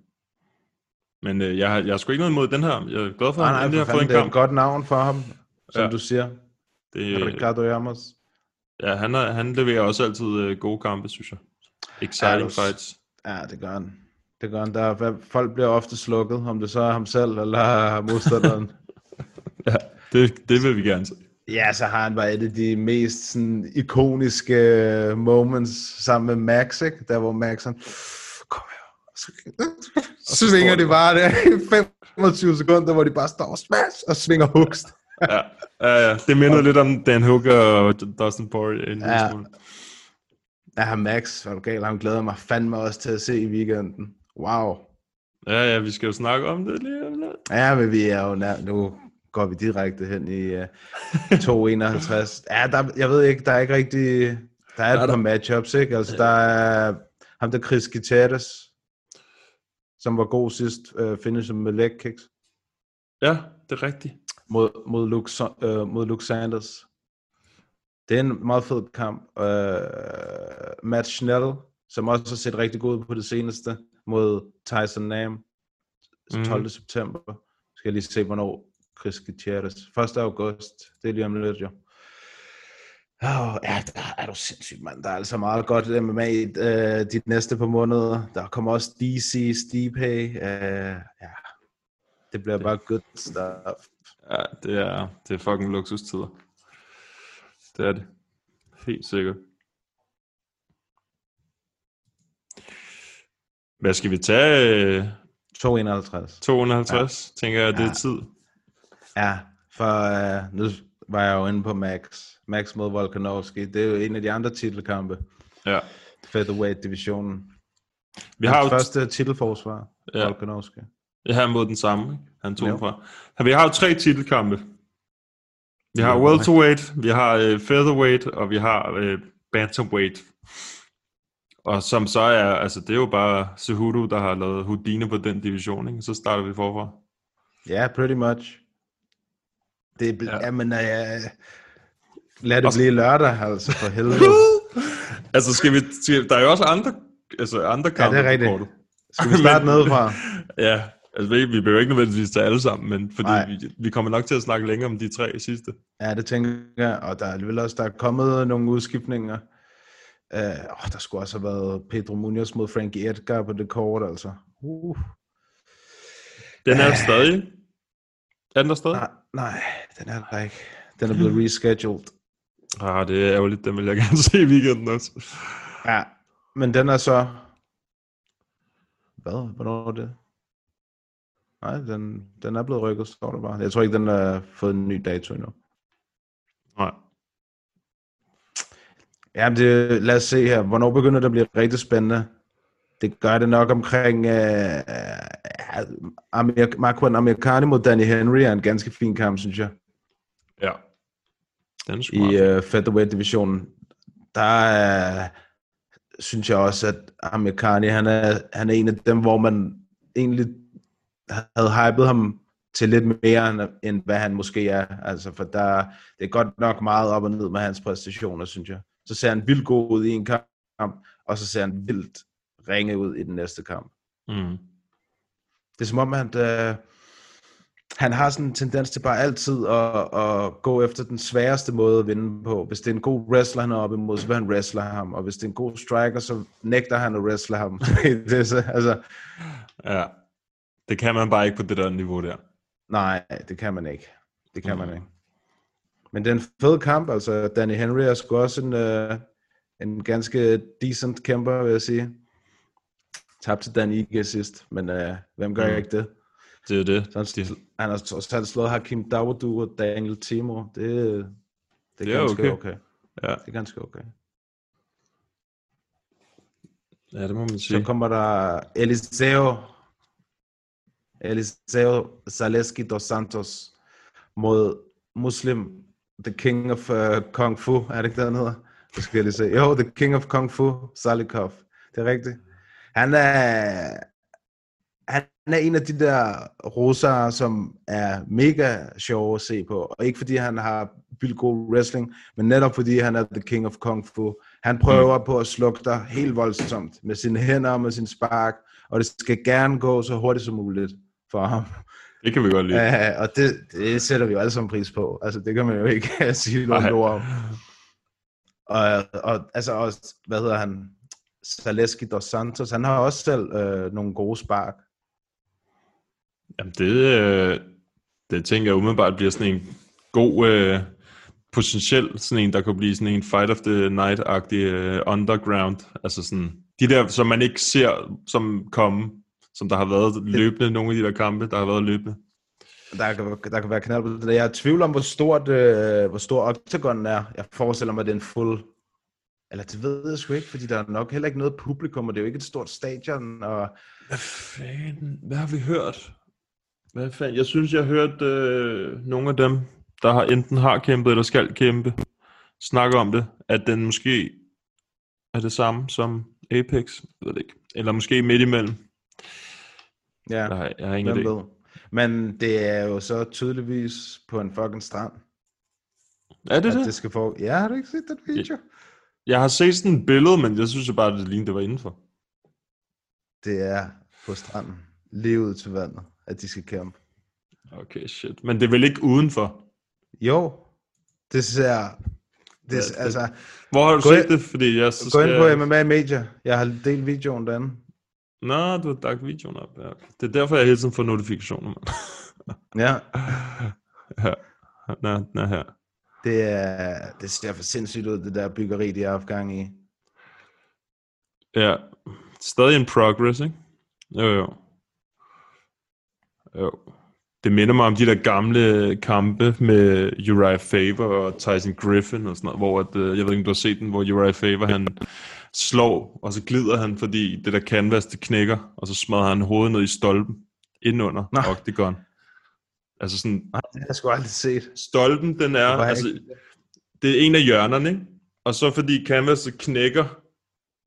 Men øh, jeg, har, jeg har sgu ikke noget imod den her. Jeg er glad for, at Nej, han nej, endelig for har fået en det er et kamp. godt navn for ham, som Ja. du siger. Det, Ricardo Ramos. ja, han, er, han leverer også altid øh, gode kampe, synes jeg. Exciting Ja, du- fights. Ja, det gør han. Det gør han. Der, er- folk bliver ofte slukket, om det så er ham selv eller modstanderen. Ja, det, det vil vi gerne se. Ja, så har han bare et af de mest sådan, ikoniske øh, moments sammen med Max, ikke? Der hvor Max han, kom her. Så, så svinger de bare der i 25 sekunder, hvor de bare står og smash og svinger hugst. Ja, ja, ja. Det minder lidt om Dan Hooker og Dustin Poirier. En Ja. ja. smule. Ja, Max, var du galt? Han glæder mig fandme også til at se i weekenden. Wow. ja, ja, vi skal jo snakke om det lige om lidt. Ja, men vi er jo nær, nu går vi direkte hen i uh, 251. Ja, der, jeg ved ikke, der er ikke rigtig, der er et par matchups, ikke? Altså, der er ham der Chris Gutierrez, som var god sidst, uh, finisher med leg kicks, Ja, det er rigtigt. Mod, mod, Luke, uh, mod Luke Sanders. Det er en meget fed kamp. Uh, Matt Schnell, som også har set rigtig god ud på det seneste, mod Tyson Nam, 12. Mhm. september. Skal jeg lige se, hvornår Chris Gutierrez. 1. august, det er lige om lidt jo. Oh, ja, der er du sindssygt, mand. Der er altså meget godt MMA i uh, de næste par måneder. Der kommer også DC, Stipe. Uh, ja, det bliver bare good stuff. Ja, det er, det er fucking luksustider. Det er det. Helt sikkert. Hvad skal vi tage? øh, 251. 250, ja. tænker jeg, det er Ja. tid. Ja, for uh, nu var jeg jo inde på Max. Max mod Volkanovski. Det er jo en af de andre titelkampe. Ja. Featherweight-divisionen. Vi har jo første titelforsvar, ja. Volkanovski. Her mod den samme. ikke? Han tog fra. Ja, Vi har jo tre titelkampe. Vi har welterweight, vi har øh, featherweight, og vi har øh, bantamweight. Og som så er, altså det er jo bare Cejudo, der har lavet Houdini på den division, ikke? Så starter vi forfra. Ja, pretty much. Det er, Ja. ja. jamen, uh, lad det Også- blive lørdag, altså for helvede. altså skal vi, skal, der er jo også andre, altså andre kampe det er rigtigt. Skal vi starte nedefra? Ja, altså vi, vi behøver ikke nødvendigvis tage alle sammen, men fordi Nej. vi, vi kommer nok til at snakke længere om de tre sidste. Ja, det tænker jeg. Og der er alligevel også der er kommet nogle udskiftninger. Uh, oh, der skulle også have været Pedro Munoz mod Frankie Edgar på det kort, altså. Uh. Den er stadig. Er den der stadig? Nej, nej, den er der ikke. Den er blevet rescheduled. Ah, det er ærgerligt, den vil jeg gerne se i weekenden også. Ja, men den er så... Hvad? Hvornår er det? Nej, den, den er blevet rykket, står der bare. Jeg tror ikke, den har fået en ny dato endnu. Nej. Ja, det, lad os se her. Hvornår begynder det at blive rigtig spændende? Det gør det nok omkring... Øh, øh, Amir, Marco Americani mod Danny Henry er en ganske fin kamp, synes jeg. Ja. Den er i øh, featherweight-divisionen, der er, synes jeg også, at Amerikani, han er, han er en af dem, hvor man egentlig havde hypet ham til lidt mere, end, hvad han måske er. Altså, for der, det er godt nok meget op og ned med hans præstationer, synes jeg. Så ser han vildt god ud i en kamp, og så ser han vildt ringe ud i den næste kamp. Mm. Det er som om, at øh, han har sådan en tendens til bare altid at, at gå efter den sværeste måde at vinde på. Hvis det er en god wrestler, han er oppe imod, så vil han wrestle ham. Og hvis det er en god striker, så nægter han at wrestle ham. det er så, altså, Ja. Det kan man bare ikke på det der niveau der. nej, det kan man ikke. Det kan Mm. man ikke. Men det er en fed kamp. Altså, Danny Henry er sgu også en, øh, en ganske decent kæmper, vil jeg sige. Tabte til Dan Ige sidst, men øh, hvem gør Mm. ikke det? Det er det. Så han, De- han har trods alt slået Hakim Dawodu og Daniel Timo. Det, det, er Det er ganske okay. okay. Ja. Det er ganske okay. Ja, det må man sige. Så kommer der Eliseo, Eliseo Zaleski dos Santos mod Muslim, The King of uh, Kung Fu, er det ikke det, han hedder? Det skal jeg lige se. Jo, The King of Kung Fu, Salikov. Det er rigtigt. Han er, han er en af de der russere, som er mega sjov at se på. Og ikke fordi han har vildt god wrestling, men netop fordi han er the king of kung fu. Han prøver mm. på at slukke dig helt voldsomt med sine hænder og med sin spark, og det skal gerne gå så hurtigt som muligt for ham. Det kan vi godt lide. Uh, og det, det sætter vi jo alle sammen pris på. Altså, det kan man jo ikke sige noget ord om. Og, og altså også, hvad hedder han? Zaleski dos Santos, han har også selv øh, nogle gode spark. Jamen det, øh, det tænker jeg umiddelbart bliver sådan en god, øh, potentiel sådan en, der kunne blive sådan en Fight of the Night-agtig øh, underground. Altså sådan, de der, som man ikke ser som komme, som der har været løbende, nogle af de der kampe, der har været løbende. Der kan, der kan være knald på det. Jeg er i tvivl om, hvor, stort, øh, hvor stor Octagon er. Jeg forestiller mig, at det er en fuld... Eller det ved jeg sgu ikke, fordi der er nok heller ikke noget publikum, og det er jo ikke et stort stadion. Og... Hvad fanden? Hvad har vi hørt? Hvad fanden? Jeg synes, jeg har hørt øh, nogle af dem, der har enten har kæmpet eller skal kæmpe, snakke om det, at den måske er det samme som Apex, jeg ved det ikke. Eller måske midt imellem. Ja, jeg har, jeg har ingen idé. ved. Men det er jo så tydeligvis på en fucking strand. Er det at det? det skal få... Ja, har du ikke set den video? Jeg har set sådan et billede, men jeg synes jo bare, at det lignede, det var indenfor. Det er på stranden. Lige ud til vandet, at de skal kæmpe. Okay, shit. Men det er vel ikke udenfor? Jo, det ser... Det, Ja, det- altså, Hvor har du set ind- det? Fordi jeg så gå ind på MMA Media. Jeg har delt videoen derinde. Nå, du har lagt videoen op. Ja. Det er derfor, jeg hele tiden får notifikationer, mand. Ja, ja. Nå, nå her. det, er, det ser for sindssygt ud, det der byggeri, de har haft gang i. Ja. Stadig en progress, ikke? Jo, jo. Jo. Det minder mig om de der gamle kampe med Uriah Faber og Tyson Griffin og sådan noget, hvor at, øh, jeg ved ikke, om du har set den, hvor Uriah Faber han slår, og så glider han, fordi det der canvas, det knækker, og så smadrer han hovedet ned i stolpen, indenunder Nå. Octagon. Altså sådan, Nej, det har jeg sgu aldrig set. stolpen, den er, er altså, det er en af hjørnerne, ikke? Og så fordi canvaset knækker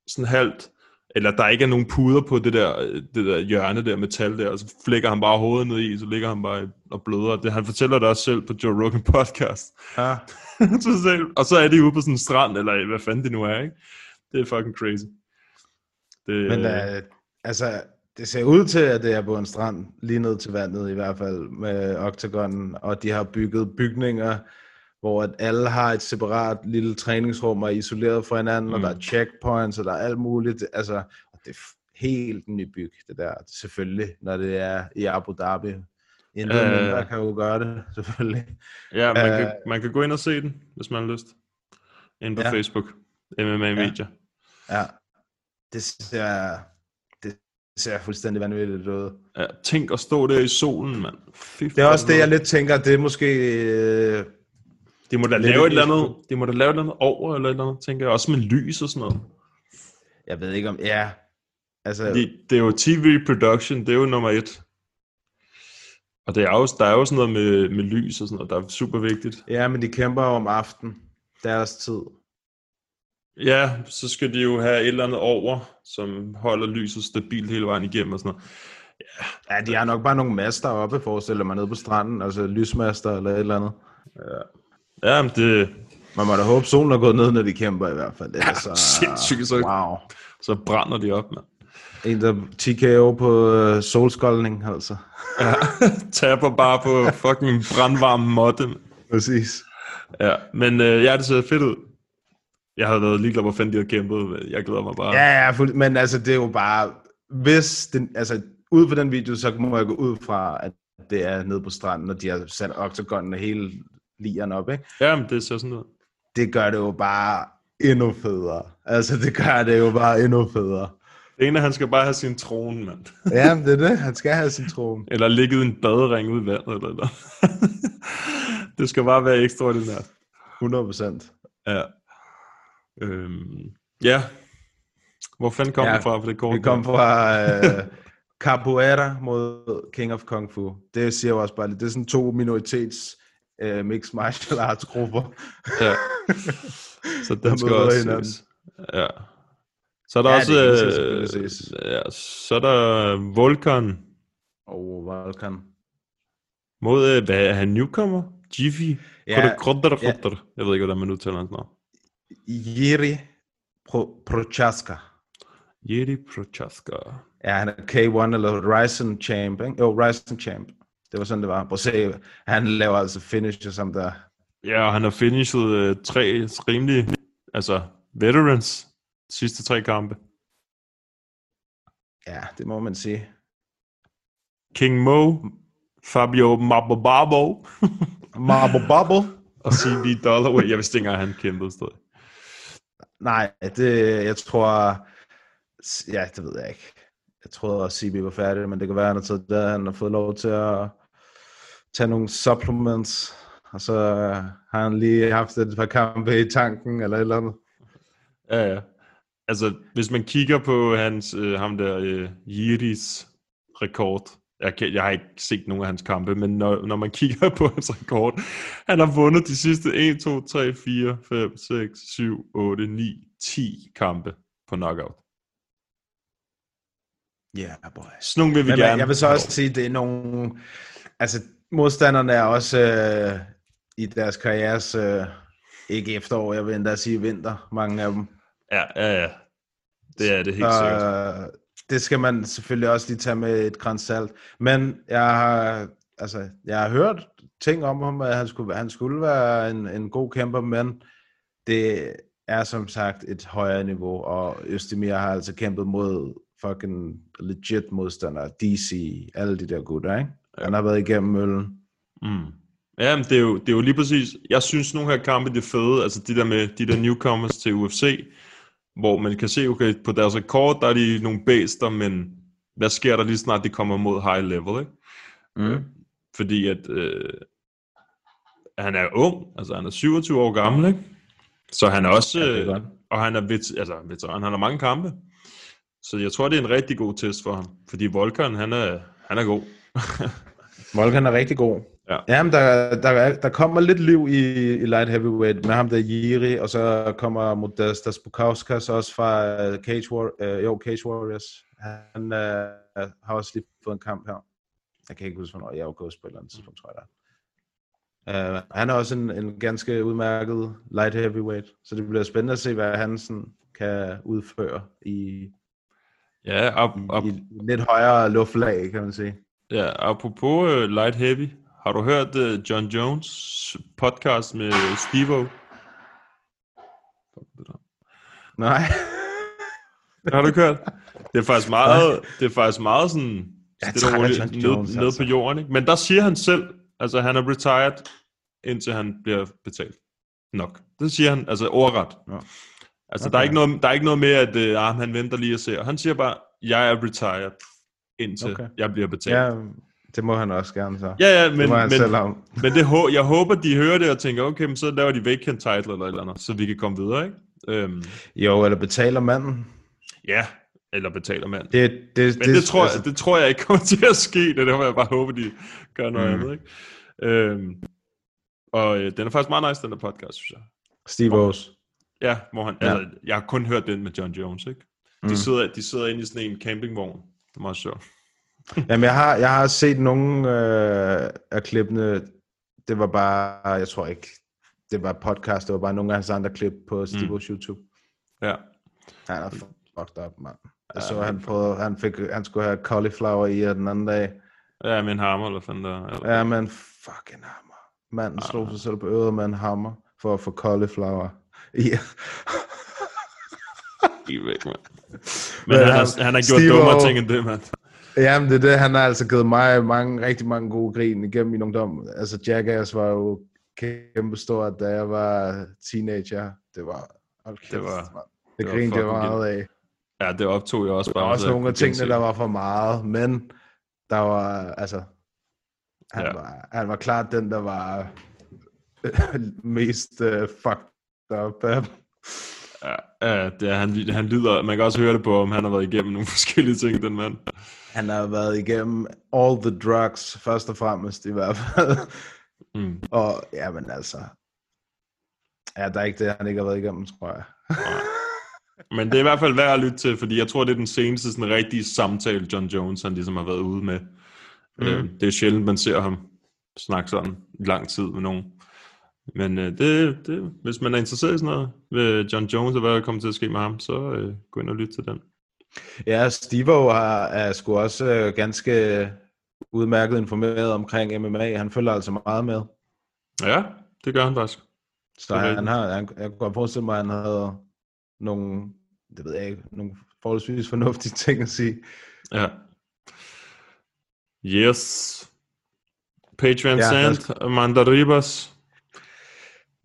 sådan halvt, eller der ikke er nogen puder på det der, det der hjørne der metal der, og så flækker han bare hovedet ned i, så ligger han bare og bløder. Det, han fortæller det også selv på Joe Rogan podcast. Ja. Totalt. og så er de ude på sådan en strand, eller hvad fanden det nu er, ikke? Det er fucking crazy. Det, Men øh, altså, det ser ud til, at det er på en strand, lige ned til vandet i hvert fald, med Octagon, og de har bygget bygninger, hvor at alle har et separat lille træningsrum og er isoleret fra hinanden, mm. og der er checkpoints, og der er alt muligt. Altså, det er helt nybyg, det der, selvfølgelig, når det er i Abu Dhabi. Intet Øh. øh, mindre kan jo gøre det, selvfølgelig. ja, man, øh, kan, man kan gå ind og se den, hvis man har lyst. Ind på Ja. Facebook. MMA Media. Ja, det ser, det ser fuldstændig vanvittigt ud. Ja, tænk at stå der i solen, mand. Fy Det er også det, jeg lidt tænker, det er måske... Øh, De må da lave et eller et- andet, de må da lave et eller andet over, eller et eller andet, tænker jeg. Også med lys og sådan noget. jeg ved ikke om... Ja, altså... Fordi det er jo TV production, det er jo nummer et. Og det er jo, der er jo sådan noget med, med lys og sådan noget, der er super vigtigt. Ja, men de kæmper om aften. Deres tid. Ja, så skal de jo have et eller andet over, som holder lyset stabilt hele vejen igennem og sådan noget. Ja, de har nok bare nogle master oppe, forestiller mig, nede på stranden. Altså lysmaster eller et eller andet. Ja, men det, Man må da håbe, solen er gået ned, når de kæmper i hvert fald. Ellers, så, sindssygt, så- Wow. så brænder de op, mand. En, der TKO på øh, solskoldning, altså. Ja, taber bare på fucking brandvarm måtte. Præcis. Ja, men øh, ja, det ser fedt ud. Jeg havde været ligeglad, hvor fanden de havde kæmpet. Jeg glæder mig bare. Ja, ja, fuld, men altså, det er jo bare... Hvis den, altså, ud fra den video, så må jeg gå ud fra, at det er nede på stranden, og de har sat oktagonen og hele lieren op, ikke? ja men det ser sådan ud. det gør det jo bare endnu federe. Altså, det gør det jo bare endnu federe. Det ene, han skal bare have sin trone, mand. Ja, det er det. Han skal have sin trone. Eller ligget i en badering ude i vandet, eller eller. det skal bare være ekstraordinært. 100 procent. Ja. Øhm, ja. Hvor fanden kom Ja, du fra på det kort? Vi kom fra øh, Capoeira mod King of Kung Fu. Det siger jo også bare lidt. Det er sådan to minoritets øh, mixed martial arts grupper. Ja. Så den skal også hinanden. ses. Ja. Så er der Ja, også... det øh, ses. ja, så er der Volkan Og Valkan. mod... øh, Hvad er han? Newcomer? Jiffy? Ja, Ja, Krotter, ja. Krotter. Jeg ved ikke, hvordan man udtaler hans navn. Jiri Pro- Prochaska. Jiri Prochaska. Ja, han er K1 eller Ryzen Champ, ikke? Jo, Ryzen Champ. Det var sådan, det var. Prøv at se, han laver altså finisher som der. Ja, og han har finishet øh, tre rimelig... Altså, veterans. Sidste tre kampe. Ja, det må man sige. King Mo. Fabio Mabobabo. Bubble. og CB Dollaway. Jeg vidste ikke engang, han kæmpede stadig. Nej, det, jeg tror... Ja, det ved jeg ikke. Jeg troede også, CB var færdig, men det kan være, han har taget der, han har fået lov til at tage nogle supplements, og så øh, har han lige haft et par kampe i tanken, eller et eller andet. Ja, ja. Altså, hvis man kigger på hans, øh, ham der, øh, Yiris rekord, jeg, kan, jeg har ikke set nogen af hans kampe, men når, når man kigger på hans rekord, han har vundet de sidste 1, 2, 3, 4, 5, 6, 7, 8, 9, 10 kampe på knockout. Ja, yeah, boy. Sådan nogle vil vi Men gerne. jeg vil så også sige, det er nogle... Altså, modstanderne er også øh, i deres karrieres... Øh, ikke efterår, jeg vil endda sige vinter, mange af dem. Ja, ja, ja. Det er det helt sikkert. Det skal man selvfølgelig også lige tage med et gran salt. Men jeg har, altså, jeg har hørt ting om ham, at han skulle, han skulle være en, en god kæmper, men det er som sagt et højere niveau, og Østemir har altså kæmpet mod fucking legit modstandere, DC, alle de der gutter, ikke? Han har været igennem møllen. Mm. Ja, men det er, jo, det er jo lige præcis, jeg synes nogle her kampe, det er fede, altså de der med de der newcomers til UFC, hvor man kan se, okay, på deres rekord, der er de nogle bæster, men hvad sker der lige snart, de kommer mod high level, ikke? Mm. Fordi at øh, han er ung, altså han er 27 år gammel, ikke? Så han er også, Ja, er øh, og han er vet, altså, veteran, han har mange kampe. Så jeg tror, det er en rigtig god test for ham, fordi Volkan, han er, han er god. Volkan er rigtig god. Ja. Jamen, der, der, er- der kommer lidt liv i, i light heavyweight med ham der Jiri, og så kommer Modestas Bukauskas også fra uh, Cage, War, uh, jo, Cage Warriors. Han uh, har også lige fået en kamp her. Jeg kan ikke huske, hvornår jeg august på et eller andet tidspunkt, tror jeg der. Uh, han er også en, en ganske udmærket light heavyweight, så det bliver spændende at se, hvad han sådan kan udføre i, Ja, op, op, i lidt højere luftlag, kan man sige. Ja, apropos uh, light heavy, har du hørt uh, John Jones podcast med Steve-O? Nej. Har du ikke hørt? Det er faktisk meget, det er faktisk meget sådan, Jeg stille og roligt ned, Jones, ned altså. på jorden. Ikke? Men der siger han selv, altså han er retired, indtil han bliver betalt. Nok. Det siger han, altså ordret. Ja. Altså Okay. der, er ikke noget, der er ikke noget med, at uh, ah, han venter lige og ser. Han siger bare, jeg er retired, indtil okay. jeg bliver betalt. Ja, det må han også gerne så. Ja, ja, det men, må han men, selv om. men det, jeg håber, de hører det og tænker, okay, men så laver de vacant title eller eller andet, så vi kan komme videre, ikke? Øhm, Jo, eller betaler manden. ja, eller betaler mand. Det, det, Men det, det, tror jeg, det tror jeg ikke kommer til at ske, det der vil jeg bare håbe, de gør noget Mm. andet, ikke? Øhm, og øh, den er faktisk meget nice, den der podcast, synes jeg. Steve O's. Ja, hvor han, ja. altså, jeg har kun hørt den med John Jones, ikke? De, Mm. sidder, de sidder inde i sådan en campingvogn. Det er meget sjovt. Jamen, jeg har, jeg har set nogle øh, af klippene. Det var bare, jeg tror ikke, det var podcast, det var bare nogle af hans andre klip på Steve Mm. YouTube. Ja. Han er fucked up, mand. Jeg Ja, så, men- han, prøvede, han, fik, han skulle have cauliflower i den anden dag. Ja, med en hammer, eller fanden der. Eller, Ja, men fucking hammer. Manden slog sig selv på øret med en hammer for at få cauliflower i. Væk, mand. Men, Men han, han- har, han har gjort Steve-O- dummere ting end det, mand. Jamen, det er det. Han har altså givet mig mange, rigtig mange gode grin igennem min ungdom. Altså, Jackass var jo kæmpe stort, da jeg var teenager. Det var... kæft, Det var- mand. Det, det grinede jeg meget af. Ja, det optog jeg også Der bare. var også nogle af tingene, der var for meget, men der var, altså... Han, Ja. var, han var klart den, der var mest uh, fucked up. Ja, ja det er, han, han lyder, man kan også høre det på, om han har været igennem nogle forskellige ting, den mand. Han har været igennem all the drugs, først og fremmest i hvert fald. Mm. Og ja, men altså, ja, der er ikke det, han ikke har været igennem, tror jeg. Men det er i hvert fald værd at lytte til, fordi jeg tror, det er den seneste sådan rigtige samtale, John Jones, han ligesom har været ude med. Mm. Øh, det er sjældent, man ser ham snakke sådan i lang tid med nogen. Men øh, det, det, hvis man er interesseret i sådan noget ved John Jones og hvad der kommer til at ske med ham, så øh, gå ind og lyt til den. Ja, Steve har, er sgu også øh, ganske udmærket informeret omkring MMA. Han følger altså meget med. Ja, det gør han faktisk. Så er han har, han, jeg kunne forestille mig, at han havde nogle, det ved jeg ikke, nogle forholdsvis fornuftige ting at sige. Ja. Yes. Patreon Ja, Sand, Amanda Ribas.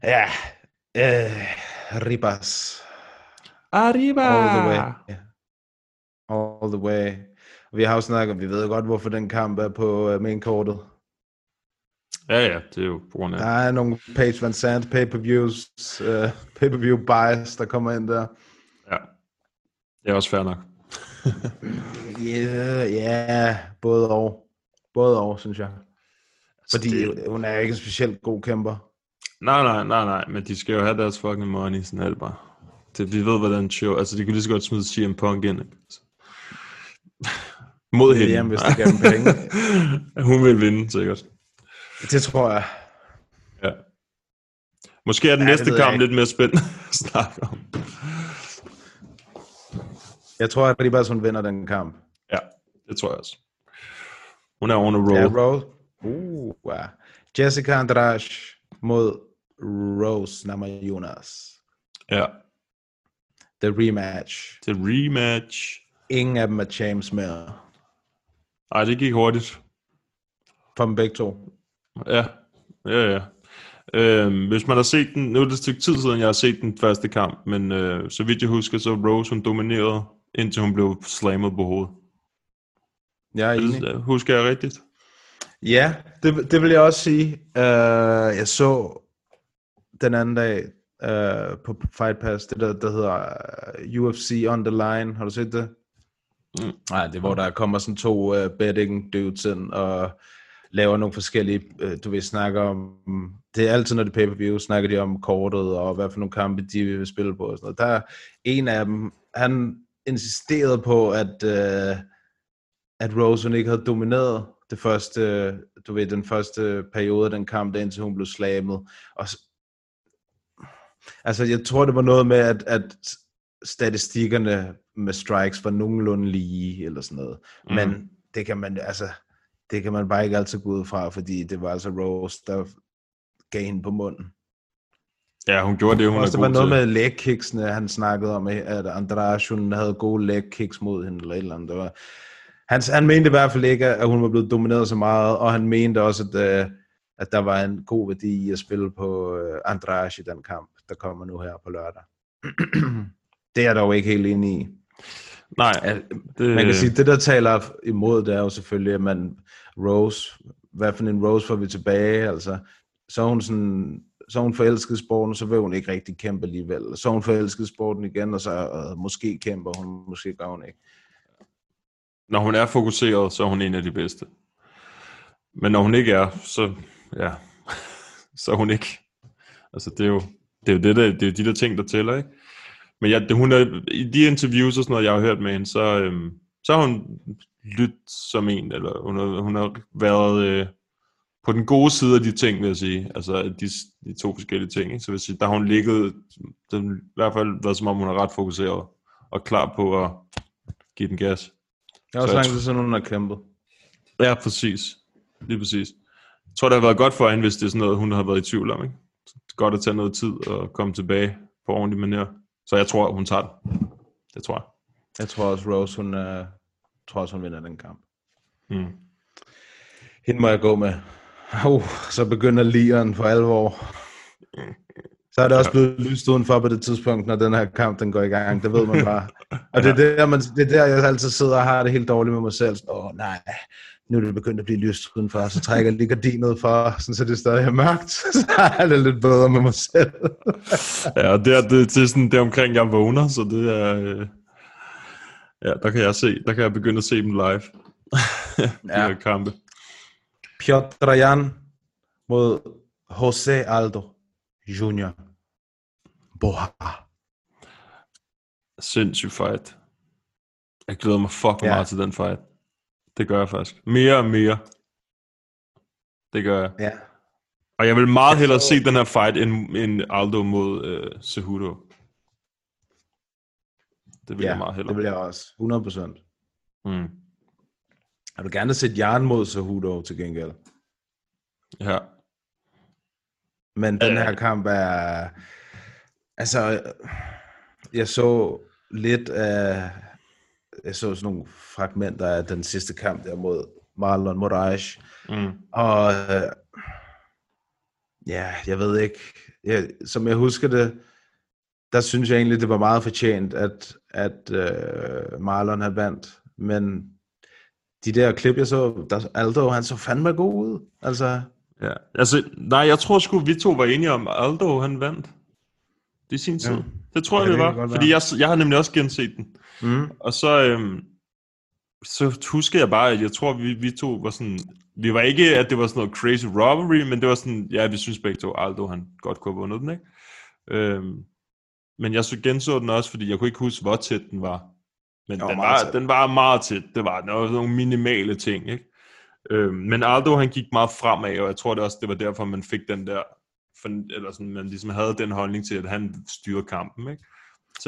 Ja, øh, Ribas. Arriba! All the way. Ja. All the way. Vi har jo snakket, vi ved godt, hvorfor den kamp er på uh, mainkortet. Ja, ja, det er jo på grund af... Der er nogle Page Van Sant pay-per-views, uh, pay-per-view bias, der kommer ind der. Ja. Det er også fair nok. Ja, yeah, yeah, både og. Både og, synes jeg. Fordi det- det... hun er ikke en specielt god kæmper. Nej, nej, nej, nej, men de skal jo have deres fucking money, sådan er det bare. Det, vi ved, hvordan show... Altså, de kunne lige så godt smide CM Punk ind, ikke? Så. Mod hende. Jamen, hvis de gav dem penge. Hun vil vinde, sikkert. Det tror jeg. Ja. Måske er den Ja, det næste kamp lidt mere spændende at snakke om. Jeg tror, at Ribas hun vinder den kamp. Ja, det tror jeg også. Hun er on a roll. Ja, Rose. Uh, wow. Jessica Andrade mod Rose Namajunas. Ja, The rematch. det er rematch. Ingen af dem er champs mere. Ej, det gik hurtigt. For dem begge to. Ja, ja, ja. Øhm, hvis man har set den, nu er det et stykke tid siden, jeg har set den første kamp, men øh, så vidt jeg husker, så Rose, hun dominerede, indtil hun blev slammet på hovedet. Jeg er enig. Det, husker jeg rigtigt? Ja, det, det vil jeg også sige. Uh, jeg så den anden dag uh, på Fight Pass, det der, der hedder uh, UFC On The Line. Har du set det? Mm. Nej, det er hvor der kommer sådan to uh, betting dudes ind og laver nogle forskellige, uh, du ved, snakker om, det er altid, når det er pay-per-view, snakker de om kortet og hvad for nogle kampe de vil spille på og sådan noget. Der er en af dem, han insisterede på, at, uh, at Rose ikke havde domineret det første, du ved, den første periode af den kamp, der indtil hun blev slammet. Og så, altså, jeg tror, det var noget med, at, at statistikkerne med strikes var nogenlunde lige, eller sådan noget. Mm. Men det kan man, altså, det kan man bare ikke altid gå ud fra, fordi det var altså Rose, der gav hende på munden. Ja, hun gjorde det, hun Også, er der var god noget til. med leg kicksene, han snakkede om, at Andrade, hun havde gode leg kicks mod hende, eller et eller andet. Det var, han, han mente i hvert fald ikke, at hun var blevet domineret så meget, og han mente også, at, uh, at der var en god værdi i at spille på Andrade i den kamp, der kommer nu her på lørdag. det er jeg dog ikke helt enig i. Nej, At, det, man kan sige, det der taler imod, det er jo selvfølgelig, at man Rose, hvad for en Rose får vi tilbage, altså, så er hun sådan, så hun forelsket sporten, så vil hun ikke rigtig kæmpe alligevel. Så hun forelsket sporten igen, og så øh, måske kæmper hun, måske gør hun ikke. når hun er fokuseret, så er hun en af de bedste. Men når hun ikke er, så, ja, så er hun ikke. Altså, det er jo, det er jo det der, det er de der ting, der tæller, ikke? Men jeg, det, hun er, i de interviews og sådan noget, jeg har hørt med hende, så, øhm, så har hun lyttet som en, eller hun har, hun har været øh, på den gode side af de ting, vil jeg sige. Altså de, de to forskellige ting. Ikke? Så vil jeg sige, der har hun ligget, den, i hvert fald været som om, hun er ret fokuseret og klar på at give den gas. Jeg har også Så jeg lang tid siden, hun har kæmpet. Ja, præcis. Lige præcis. Jeg tror, det har været godt for hende, hvis det er sådan noget, hun har været i tvivl om. Ikke? Er godt at tage noget tid og komme tilbage på ordentlig manier. Så jeg tror, hun tager det. Det tror jeg. Jeg tror også, Rose, hun, uh, tror også, hun vinder den kamp. Mm. Hende må jeg gå med. Uh, så begynder lieren for alvor. Så er det også blevet lyst udenfor på det tidspunkt, når den her kamp den går i gang. Det ved man bare. Og det er der, man, det er der jeg altid sidder og har det helt dårligt med mig selv. Åh oh, nej, nu er det begyndt at blive lyst udenfor, så trækker jeg lige gardinet for, sådan, så det stadig er mørkt, så er det lidt bedre med mig selv. Ja, og det er, det, det er sådan det er omkring, jeg vågner, så det er... Øh, ja, der kan jeg se, der kan jeg begynde at se dem live. De Ja. her kampe. Piotr Jan mod Jose Aldo Jr. Boha. Sindssyg fight. Jeg glæder mig fucking Ja. ja. meget til den fight. Det gør jeg faktisk. Mere og mere. Det gør jeg. Ja. Og jeg vil meget hellere se den her fight, end, end Aldo mod øh, Cejudo. Det vil ja, jeg meget hellere. det vil jeg også. 100%. Mm. Jeg vil gerne sætte Jan mod Cejudo til gengæld. Ja. Men den her kamp er... Altså, jeg så lidt af... Jeg så sådan nogle fragmenter af den sidste kamp der mod Marlon Moraes. Mm. Og øh, ja, jeg ved ikke. Jeg, som jeg husker det, der synes jeg egentlig, det var meget fortjent, at, at øh, Marlon havde vandt. Men de der klip, jeg så, der, Aldo, han så fandme god ud. Altså, Ja, altså, nej, jeg tror sgu, vi to var enige om, Aldo, han vandt. Det er sin tid. Ja. Ja. Det tror Ja, jeg, det det kan var. Fordi jeg, jeg har nemlig også genset den. Mm, Og så, øhm, så husker jeg bare, at jeg tror, vi, vi to var sådan... Vi var ikke, at det var sådan noget crazy robbery, men det var sådan, ja, vi synes begge to, Aldo, han godt kunne have vundet den, ikke? Øhm, men jeg så genså den også, fordi jeg kunne ikke huske, hvor tæt den var. Men var den var, den var meget tæt. Det var noget, nogle minimale ting, ikke? Øhm, men Aldo, han gik meget fremad, og jeg tror det også, det var derfor, man fik den der, for, eller sådan, man ligesom havde den holdning til, at han styrede kampen, ikke?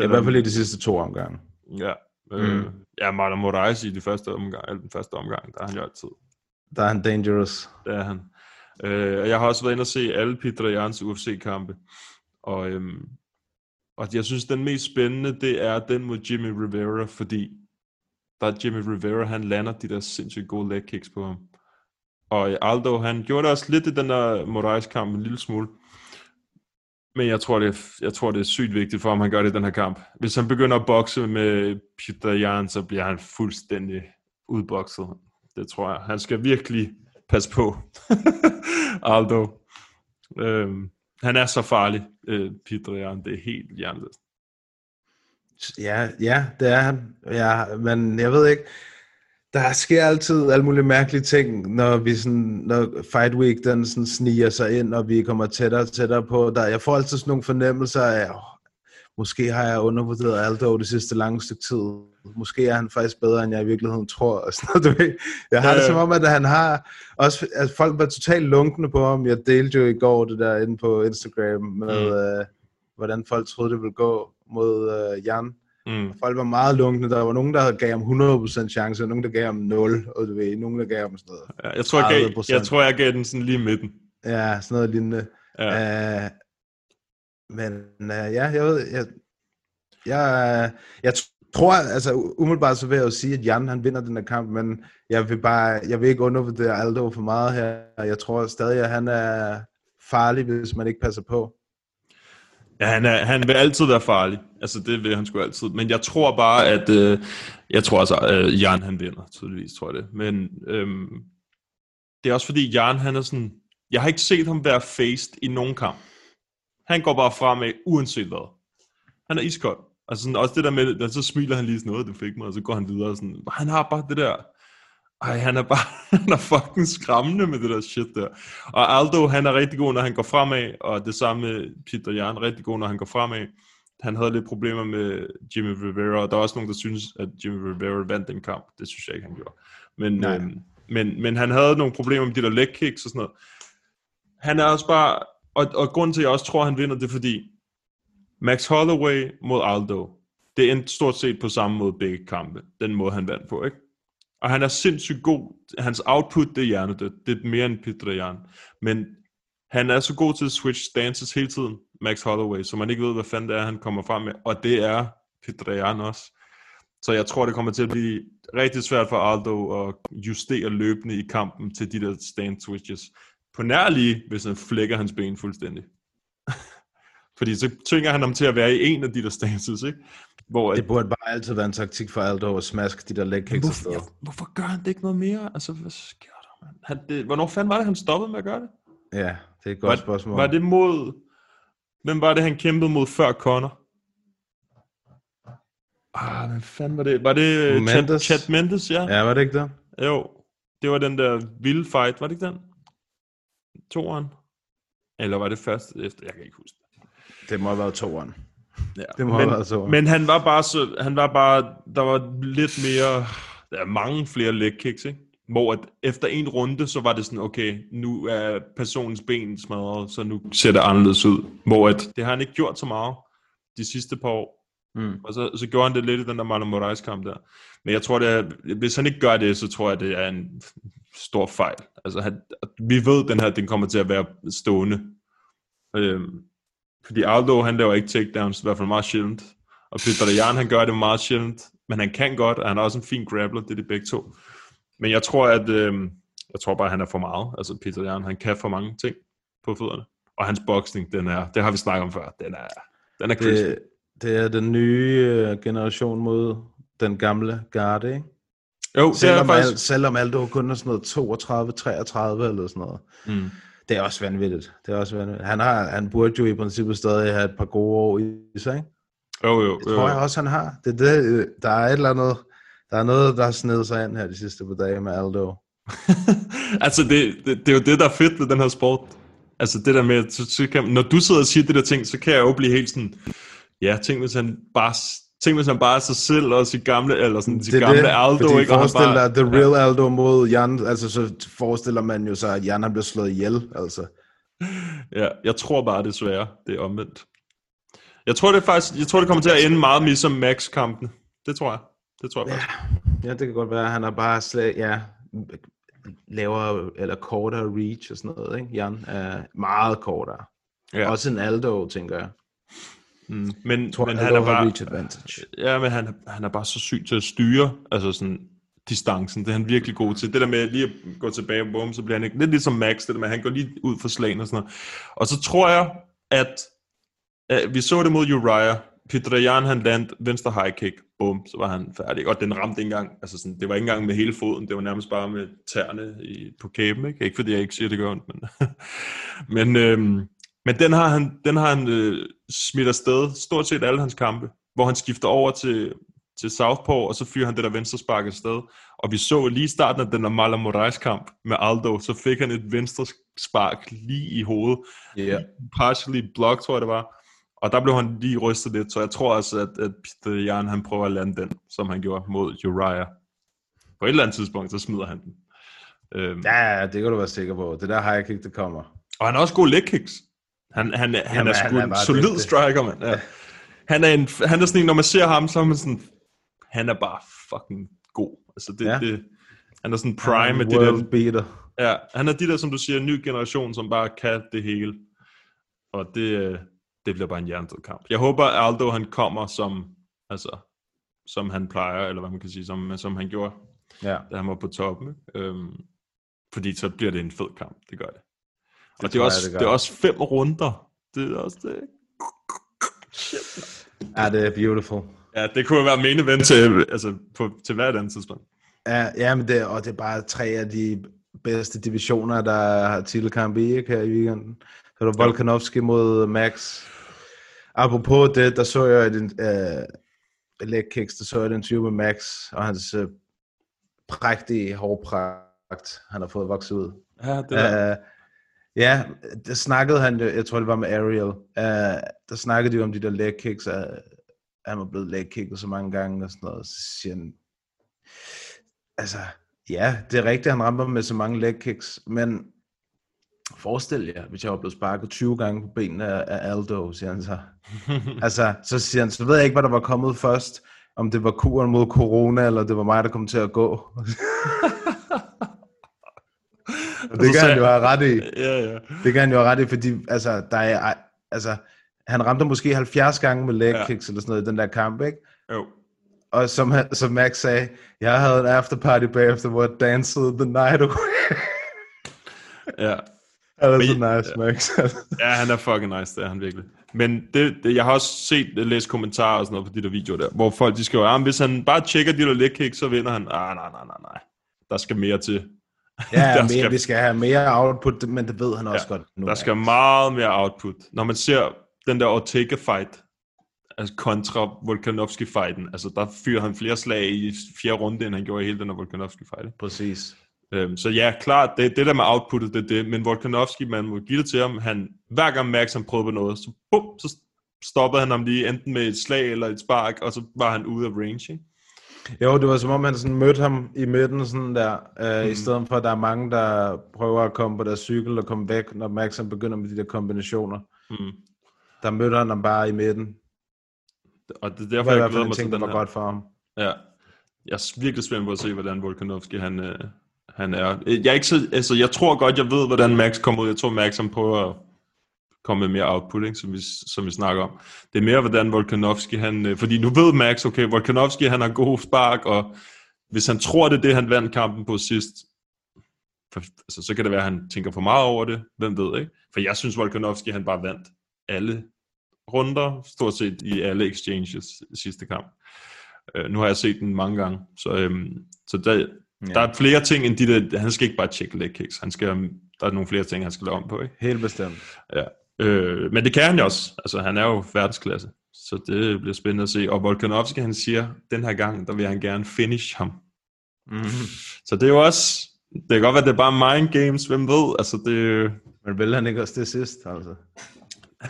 i hvert fald i de sidste to omgange. Ja. Øh, Mm. Ja, Marlon Moraes i de første omgang, eller den første omgang, der er han jo altid. Der er han dangerous. Det er han. Øh, og jeg har også været inde og se alle Peter Jans UFC-kampe. Og, øhm, og jeg synes, den mest spændende, det er den mod Jimmy Rivera, fordi der er Jimmy Rivera, han lander de der sindssygt gode leg kicks på ham. Og Aldo, han gjorde det også lidt i den der Moraes-kamp, en lille smule. Men jeg tror, det er, jeg tror, det er sygt vigtigt for ham, han gør det i den her kamp. Hvis han begynder at bokse med Peter Jan, så bliver han fuldstændig udbokset. Det tror jeg. Han skal virkelig passe på. Aldo. Øhm, han er så farlig, øh, Peter Jan. Det er helt hjerneløst. Ja, ja, det er han. Ja, men jeg ved ikke, der sker altid alle mulige mærkelige ting, når vi sådan, når Fight Week den sådan sniger sig ind, og vi kommer tættere og tættere på. Der, jeg får altid sådan nogle fornemmelser af, åh, måske har jeg undervurderet Aldo det sidste lange stykke tid. Måske er han faktisk bedre, end jeg i virkeligheden tror. Og sådan noget, du ved. Jeg har det som om, at han har... Også, at folk var totalt lunkne på ham. Jeg delte jo i går det der inde på Instagram med, mm. øh, hvordan folk troede, det ville gå mod øh, Jan. Mm. Folk var meget lunkne. Der var nogen, der gav ham 100% chance, og nogen, der gav ham 0, og du ved, nogen, der gav ham sådan noget. Ja, jeg, tror, jeg, gav, 30%. jeg tror, jeg gav den sådan lige midten. Ja, sådan noget lignende. Ja. Ja. Uh, men uh, ja, jeg ved, jeg, jeg, jeg tror, altså umiddelbart så vil jeg jo sige, at Jan han vinder den her kamp, men jeg vil bare, jeg vil ikke undervurdere Aldo for meget her. Jeg tror stadig, at han er farlig, hvis man ikke passer på. Ja, han, er, han vil altid være farlig. Altså, det vil han sgu altid. Men jeg tror bare, at... Øh, jeg tror altså, øh, at Jan han vinder, tydeligvis, tror jeg det. Men øhm, det er også fordi, Jan han er sådan... Jeg har ikke set ham være faced i nogen kamp. Han går bare fremad, uanset hvad. Han er iskold. Altså sådan, også det der med, at så smiler han lige sådan noget, du fik mig, og så går han videre. Sådan, han har bare det der... Ej, han er bare han er fucking skræmmende med det der shit der. Og Aldo, han er rigtig god, når han går fremad, og det samme Peter Jan, rigtig god, når han går fremad. Han havde lidt problemer med Jimmy Rivera, og der er også nogen, der synes, at Jimmy Rivera vandt den kamp. Det synes jeg ikke, han gjorde. Men, Nej. øhm, men, men han havde nogle problemer med de der leg kicks og sådan noget. Han er også bare, og, og grunden til, at jeg også tror, at han vinder, det er fordi, Max Holloway mod Aldo, det endte stort set på samme måde begge kampe. Den måde, han vandt på, ikke? Og han er sindssygt god. Hans output, det er hjernedødt. Det er mere end Peter Jan. Men han er så god til at switch stances hele tiden, Max Holloway, så man ikke ved, hvad fanden det er, han kommer frem med. Og det er Peter Jan også. Så jeg tror, det kommer til at blive rigtig svært for Aldo at justere løbende i kampen til de der stand switches. På nærlige, hvis han flækker hans ben fuldstændig. Fordi så tvinger han ham til at være i en af de der stances, ikke? Hvor Det burde bare altid være en taktik for Aldo at smaske de der leg kicks hvorfor, ja, hvorfor gør han det ikke noget mere? Altså, hvad sker der, mand? Han, det, hvornår fanden var det, han stoppede med at gøre det? Ja, det er et godt var, spørgsmål. Var det mod... Hvem var det, han kæmpede mod før Conor? Ah, hvad fanden var det? Var det øh, Chad, Mendes? Chad Mendes, ja? Ja, var det ikke det? Jo, det var den der vilde fight, var det ikke den? Toren? Eller var det først efter? Jeg kan ikke huske det. Det må have været toeren. Ja. Det må men, toeren. men han var bare så, han var bare, der var lidt mere, der er mange flere leg kicks, ikke? Hvor at efter en runde, så var det sådan, okay, nu er personens ben smadret, så nu ser det anderledes ud. Hvor at, det har han ikke gjort så meget de sidste par år. Mm. Og så, så gjorde han det lidt i den der Marlon Moraes kamp der. Men jeg tror, det er, hvis han ikke gør det, så tror jeg, det er en stor fejl. Altså, han, vi ved, at den her den kommer til at være stående. Øhm, fordi Aldo, han laver ikke takedowns, i hvert fald meget sjældent. Og Peter Jan, han gør det meget sjældent. Men han kan godt, og han er også en fin grappler, det er de begge to. Men jeg tror, at øhm, jeg tror bare, at han er for meget. Altså, Peter Jan, han kan for mange ting på fødderne. Og hans boksning, den er, det har vi snakket om før, den er, den er crazy. Det, det er den nye øh, generation mod den gamle garde, ikke? jo, det er Selvom, faktisk... Al, selvom Aldo kun er sådan noget 32, 33 eller sådan noget. Mm. Det er også vanvittigt. Det er også vanvittigt. Han, har, han burde jo i princippet stadig have et par gode år i sig, ikke? Jo, jo, Det tror jeg også, han har. Det, det, øh, der er et eller andet, der er noget, der har snedet sig ind her de sidste par dage med Aldo. altså, det, det, det er jo det, der er fedt ved den her sport. Altså, det der med, at så, så kan, når du sidder og siger det der ting, så kan jeg jo blive helt sådan, ja, tænk hvis han bare, tænk hvis han bare er sig selv og sit gamle, eller sådan, sit Det gamle det, Aldo, fordi ikke? Forestil bare, dig, The Real Aldo mod Jan, altså så forestiller man jo sig, at Jan han bliver slået ihjel, altså. ja, jeg tror bare desværre, det er omvendt. Jeg tror, det faktisk, jeg tror, det kommer til at ende meget ligesom Max-kampen. Det tror jeg. Det tror jeg faktisk. Ja, det kan godt være, han har bare slet, ja, lavere eller kortere reach og sådan noget, ikke? Jan er meget kortere. Ja. Ja. Også en Aldo, tænker jeg. Mm. Men, tror, men Aldo han er bare, reach advantage. Ja, men han, er- han er bare så syg til at styre, altså sådan distancen, det er han virkelig god til. Det der med lige at gå tilbage og bum, så bliver han ikke, lidt ligesom Max, det der med, at han går lige ud for slagen og sådan noget. Og så tror jeg, at, at vi så det mod Uriah, Peter Jan, han landte venstre high kick, bum, så var han færdig. Og den ramte ikke engang, altså sådan, det var ikke engang med hele foden, det var nærmest bare med tæerne i, på kæben, ikke? Ikke fordi jeg ikke siger, det gør ondt, men, men, øhm, men den har han, den har han øh, smidt afsted stort set alle hans kampe, hvor han skifter over til, til Southpaw, og så fyrer han det der venstre spark afsted. Og vi så lige i starten af den der Marlon Moraes kamp med Aldo, så fik han et venstre spark lige i hovedet. Ja. Partially blocked, tror jeg det var. Og der blev han lige rystet lidt, så jeg tror også, at, at Peter Jan, han prøver at lande den, som han gjorde mod Uriah. På et eller andet tidspunkt, så smider han den. Øhm, Ja, det kan du være sikker på. Det der high kick, det kommer. og han har også gode leg kicks. Han, han, han Jamen, er han sgu er en solid dygtig. striker, mand. Ja. Han, er en, han er sådan en, når man ser ham, så er man sådan, han er bare fucking god. Altså det, ja. Det, han er sådan prime med de World der, beater. ja, han er de der, som du siger, ny generation, som bare kan det hele. Og det, øh, det bliver bare en jerndød kamp. Jeg håber, Aldo han kommer som, altså, som han plejer, eller hvad man kan sige, som, som han gjorde, Ja. da han var på toppen. Øhm, fordi så bliver det en fed kamp, det gør det. Og det, er, jeg, også, det gør. det er også fem runder. Det er også det. ja, det er beautiful. Ja, det kunne være main event til, altså, på, til hvert andet tidspunkt. Ja, ja men det, og det er bare tre af de bedste divisioner, der har titelkamp i, ikke, her i weekenden. Så er der Volkanovski mod Max. Apropos det, der så jeg et uh, leg kicks, der så jeg et interview med Max, og hans uh, prægtige hårpragt, han har fået vokset ud. Ja, det der. Uh, ja, det snakkede han, jeg tror det var med Ariel, uh, der snakkede de om de der leg kicks, uh, han var blevet leg kicket så mange gange og sådan noget, så siger han, altså, ja, det er rigtigt, han rammer med så mange leg kicks, men forestil jer, hvis jeg var blevet sparket 20 gange på benene af, af Aldo, siger han så. altså, så siger han, så ved jeg ikke, hvad der var kommet først, om det var kuren mod corona, eller det var mig, der kom til at gå. Og det kan han jo have ret i. Ja, ja. Det kan han jo have ret i, fordi altså, der er, altså, han ramte måske 70 gange med leg Ja. kicks eller sådan noget i den der kamp, ikke? Jo. Og som, som Max sagde, jeg havde en afterparty bagefter, hvor jeg dansede the night away. Ja. Han er Men så nice, Max. Ja, han er fucking nice, det er han virkelig. Men det, det, jeg har også set, læst kommentarer og sådan noget på de der videoer der, hvor folk de skriver, ah, men hvis han bare tjekker de der leg kicks, så vinder han. Ah, nej, nej, nej, nej. Der skal mere til. ja, Der mere, skal- vi skal have mere output, men det ved han også godt nu. Der skal meget mere output. Når man ser den der Ortega-fight, altså kontra Volkanovski-fighten, altså der fyrer han flere slag i fjerde runde, end han gjorde i hele den der Volkanovski-fight. Præcis. Øhm, så ja, klart, det, det der med outputtet, det er det. Men Volkanovski, man må give det til ham, han, hver gang Max han prøvede på noget, så, bum, så stoppede han ham lige enten med et slag eller et spark, og så var han ude af range. Ikke? Jo, det var som om, han sådan mødte ham i midten, sådan der, øh, mm. i stedet for, at der er mange, der prøver at komme på deres cykel og komme væk, når Max han begynder med de der kombinationer. Mm. Der mødte han ham bare i midten. Og det er Det derfor, var i jeg glæder mig til ting, den der var her. godt for ham. Ja. Jeg er virkelig spændt på at se, hvordan Volkanovski han, øh, han er. Jeg, er ikke så, altså, jeg tror godt, jeg ved, hvordan Max kommer ud. Jeg tror, Max han prøver komme med mere output, ikke, som, vi, som vi snakker om. Det er mere, hvordan Volkanovski, han, øh, fordi nu ved Max, okay, Volkanovski, han har god spark, og hvis han tror, det er det, han vandt kampen på sidst, for, altså, så kan det være, at han tænker for meget over det. Hvem ved, ikke? For jeg synes, Volkanovski, han bare vandt alle runder, stort set i alle exchanges sidste kamp. Uh, nu har jeg set den mange gange, så, øhm, så der, ja. der er flere ting end de der, han skal ikke bare tjekke leg kicks, han skal, der er nogle flere ting, han skal lave om på, ikke? Helt bestemt. Ja. Øh, men det kan han jo også. Altså, han er jo verdensklasse. Så det bliver spændende at se. Og Volkanovski, han siger, den her gang, der vil han gerne finish ham. Mm. Så det er jo også... Det kan godt være, det er bare mind games, hvem ved. Altså, det... Men vil han ikke også det sidst, altså?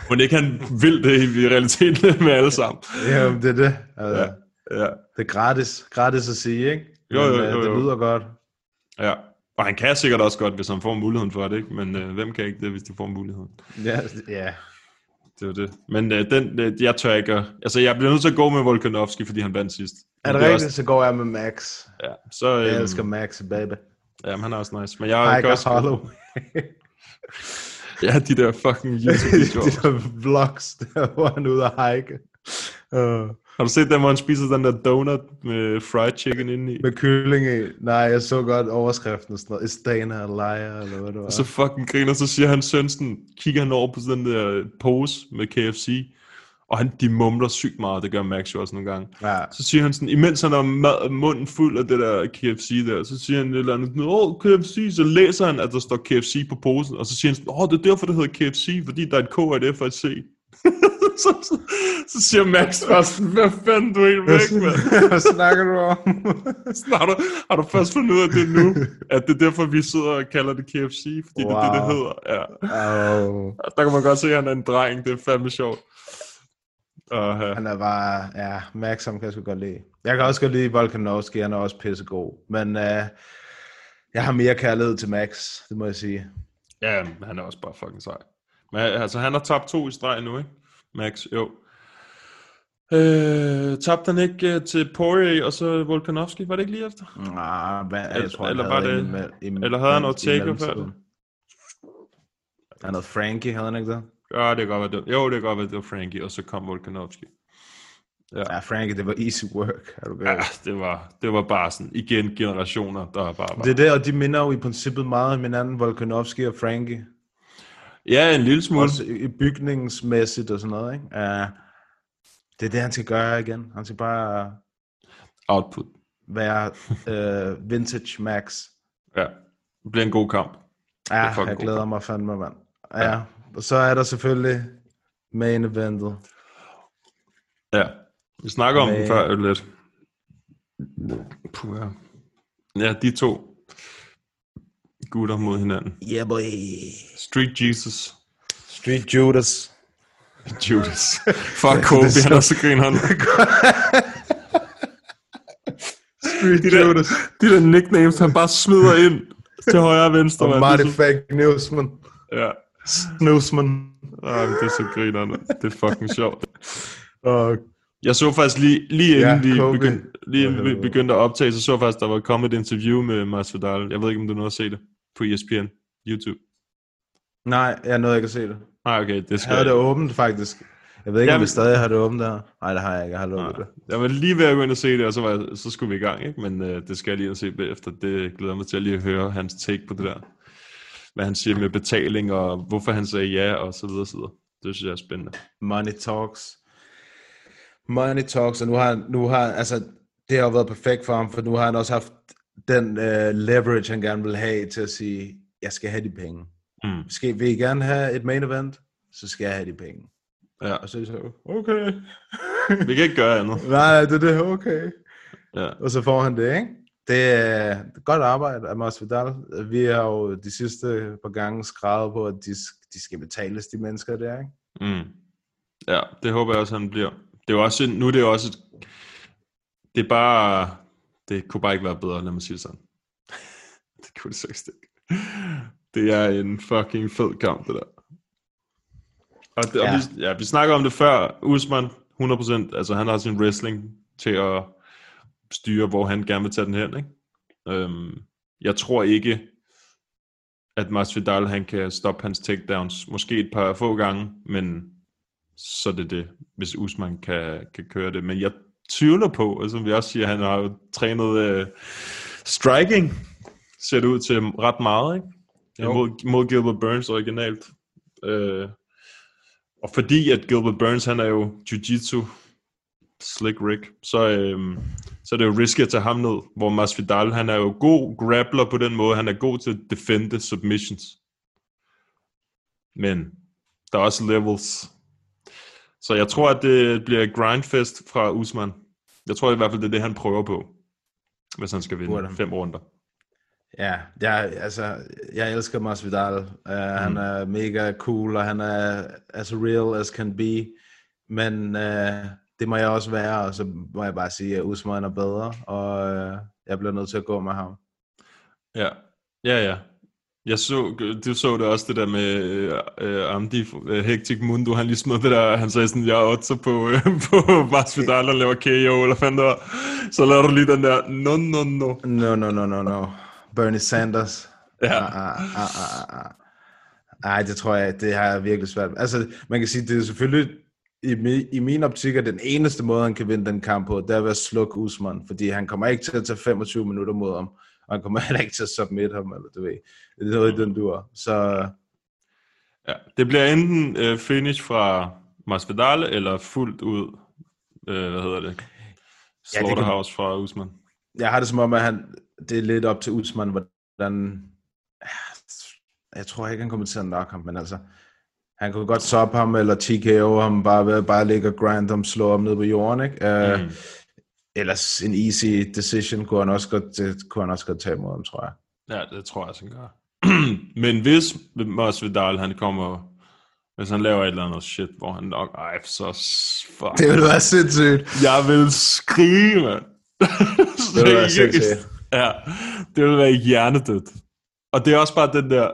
Må ikke han vil det i realiteten med alle sammen. Ja, det er det. Altså, Ja. ja. Det er gratis, gratis at sige, ikke? Jo, jo, Men, øh, jo, jo. Det lyder godt. ja. Og han kan sikkert også godt, hvis han får muligheden for det, ikke? Men øh, hvem kan ikke det, hvis de får muligheden? Ja, ja. Det er jo det. Men øh, den, øh, jeg tør ikke... at- Altså, jeg bliver nødt til at gå med Volkanovski, fordi han vandt sidst. Er det er rigtigt, så går jeg med Max. Også, ja, så... Jeg Øh, elsker Max, baby. Jamen, han er også nice. Men jeg Hiker også... Hollow. Ja, de der fucking de YouTube-videoer. der vlogs, der hvor han er ude at hike. Uh, Har du set dem, hvor han spiser den der donut med fried chicken indeni? med kylling i. Nej, jeg så godt overskriften og sådan noget. Is Dana a liar, eller hvad det var. Og så fucking griner, så siger han sønsen, kigger han over på sådan der pose med KFC, og han, de mumler sygt meget, det gør Max jo også nogle gange. Ja. Så siger han sådan, imens han har mad, munden fuld af det der KFC der, så siger han et eller andet, åh, KFC, så læser han, at der står KFC på posen, og så siger han sådan, åh, det er derfor, det hedder KFC, fordi der er et K og et F og et C. så, så, så, siger Max sådan, hvad fanden, du er helt væk, mand. Hvad snakker du om? Har, du, har du først fundet ud af det nu, at det er derfor, vi sidder og kalder det KFC, fordi wow. det er det, det hedder. Ja. oh, Der kan man godt se, at han er en dreng, det er fandme sjovt. Og, uh, han er bare, ja, Max, ham kan jeg sgu godt lide. Jeg kan også godt lide Volkanovski, han er også pissegod. Men uh, jeg har mere kærlighed til Max, det må jeg sige. ja, han er også bare fucking sej. Men altså, han har tabt to i streg nu, ikke? Max, jo. Øh, tabte han ikke uh, til Poirier og så Volkanovski? Var det ikke lige efter? Nej, hvad, jeg Eller- tror, han eller havde var det- en im- eller havde han Ortega før det? Han havde Frankie, havde han ikke det? Ja, det kan godt være det. Jo, det kan godt være, det var Frankie, og så kom Volkanovski. Ja, Frankie, det var easy work. Er du Ja, ja. det var, det var bare sådan, igen, generationer, der bare var. Det er det, og de minder jo i princippet meget om hinanden, Volkanovski og Frankie. Ja, en lille smule. Også bygningsmæssigt og sådan noget, ikke? Uh, det er det, han skal gøre igen. Han skal bare Output. være uh, vintage Max. Ja, det bliver en god kamp. Ja, jeg glæder kamp. mig fandme, mand. Ja, og så er der selvfølgelig main eventet. Ja, vi snakker om Men- den før lidt. Puh, ja. ja, de to gutter mod hinanden. Yeah, boy. Street Jesus. Street Judas. Judas. Fuck Kobe, det er han er så- så griner han. Street De der, de der nicknames, han bare smider ind til højre og venstre. Og. Marty Det er så- Fake Newsman. Ja. Newsman. Ej, det er så grinerne. Det er fucking sjovt. Og Jeg så faktisk lige, lige Ja, inden vi Kobe. begyndte, lige inden vi helvede. begyndte at optage, så så jeg faktisk, der var kommet et interview med Masvidal. Jeg ved ikke, om du nåede at se det på ESPN, YouTube. nej, jeg nåede ikke at se det. Nej, okay, det Jeg skal havde det åbent, faktisk. Jeg ved ikke, om Jamen- vi stadig har det åbent der. Nej, det har jeg ikke. Jeg har lukket det. Jeg var lige ved at gå ind og se det, og så, var jeg, så skulle vi i gang, ikke? Men øh, det skal jeg lige og se bagefter. Det glæder jeg mig til at lige høre hans take på det der. hvad han siger med betaling, og hvorfor han sagde ja, og så videre, så videre. Det synes jeg er spændende. Money talks. Money talks, og nu har, nu har altså, det har været perfekt for ham, for nu har han også haft den uh, leverage, han gerne vil have til at sige, jeg skal have de penge. Mm. Skal, vil I gerne have et main event, så skal jeg have de penge. Ja. Og så er de så, okay. Vi kan ikke gøre andet. Nej, det er det, okay. Ja. Og så får han det, ikke? Det er godt arbejde af Masvidal. Vi har jo de sidste par gange skrevet på, at de, de skal betales, de mennesker der, ikke? Mm. Ja, det håber jeg også, han bliver. Det er jo også, nu er det jo også, et, det er bare, det kunne bare ikke være bedre, lad mig sige det sådan. det kunne det seriøst ikke. Det er en fucking fed kamp, det der. Og, det, ja. og vi, ja, vi snakker om det før. Usman, 100%, altså han har sin wrestling til at styre, hvor han gerne vil tage den hen, ikke? Øhm, jeg tror ikke, at Masvidal han kan stoppe hans takedowns. Måske et par få gange, men så er det det, hvis Usman kan, kan køre det. Men jeg tvivler på, og som vi også siger, han har jo trænet uh, striking, ser det ud til ret meget, ikke? Jo. Mod, mod Gilbert Burns originalt. Uh, og fordi at Gilbert Burns, han er jo jiu-jitsu slick Rick, så, øhm, så er det jo risky at tage ham ned, hvor Masvidal, han er jo god grappler på den måde, han er god til at defende submissions. Men der er også levels. Så jeg tror, at det bliver grindfest fra Usman. Jeg tror i hvert fald, det er det, han prøver på, hvis han skal vinde Burde fem runder. Ja, jeg, altså, jeg elsker Masvidal. Uh, mm. Han er mega cool, og han er as real as can be. Men uh, det må jeg også være, og så må jeg bare sige, at Usman er bedre, og uh, jeg bliver nødt til at gå med ham. Ja, ja, ja. Jeg så, du så det også, det der med øh, Amdi øh, Hectic Mundo, han lige smed det der, han sagde sådan, jeg er otter på, øh, på Masvidal og laver KO, eller fanden der. Så laver du lige den der, no, no, no. No, no, no, no, no. Bernie Sanders. Ja. Ah, ah, ah, ah, ah. Ej, det tror jeg, det har jeg virkelig svært. Altså, man kan sige, det er selvfølgelig, i, i min optik, er den eneste måde, han kan vinde den kamp på, det er ved at slukke Usman, fordi han kommer ikke til at tage 25 minutter mod ham, og han kommer heller ikke til at submit ham, eller du ved. Det er noget i den dur. Så Ja, det bliver enten øh, finish fra Masvidal, eller fuldt ud, øh, hvad hedder det, Slaughterhouse fra Usman. jeg har det som om, at han, det er lidt op til Usman, hvordan... Jeg tror ikke, han kommer til at nok ham, men altså... Han kunne godt soppe ham, eller TKO ham, bare ved bare ligge og grind ham, slå ham ned på jorden, ikke? Uh, Mm. Ellers en easy decision kunne han også godt, det kunne han også godt tage imod ham, tror jeg. Ja, det tror jeg, også, han gør. Men hvis Masvidal, han kommer, hvis han laver et eller andet shit, hvor han nok, ej, så fuck. Det ville være sindssygt. Jeg vil skrige, mand. Det ville være sindssygt. Ja, det vil være hjernedødt. Og det er også bare den der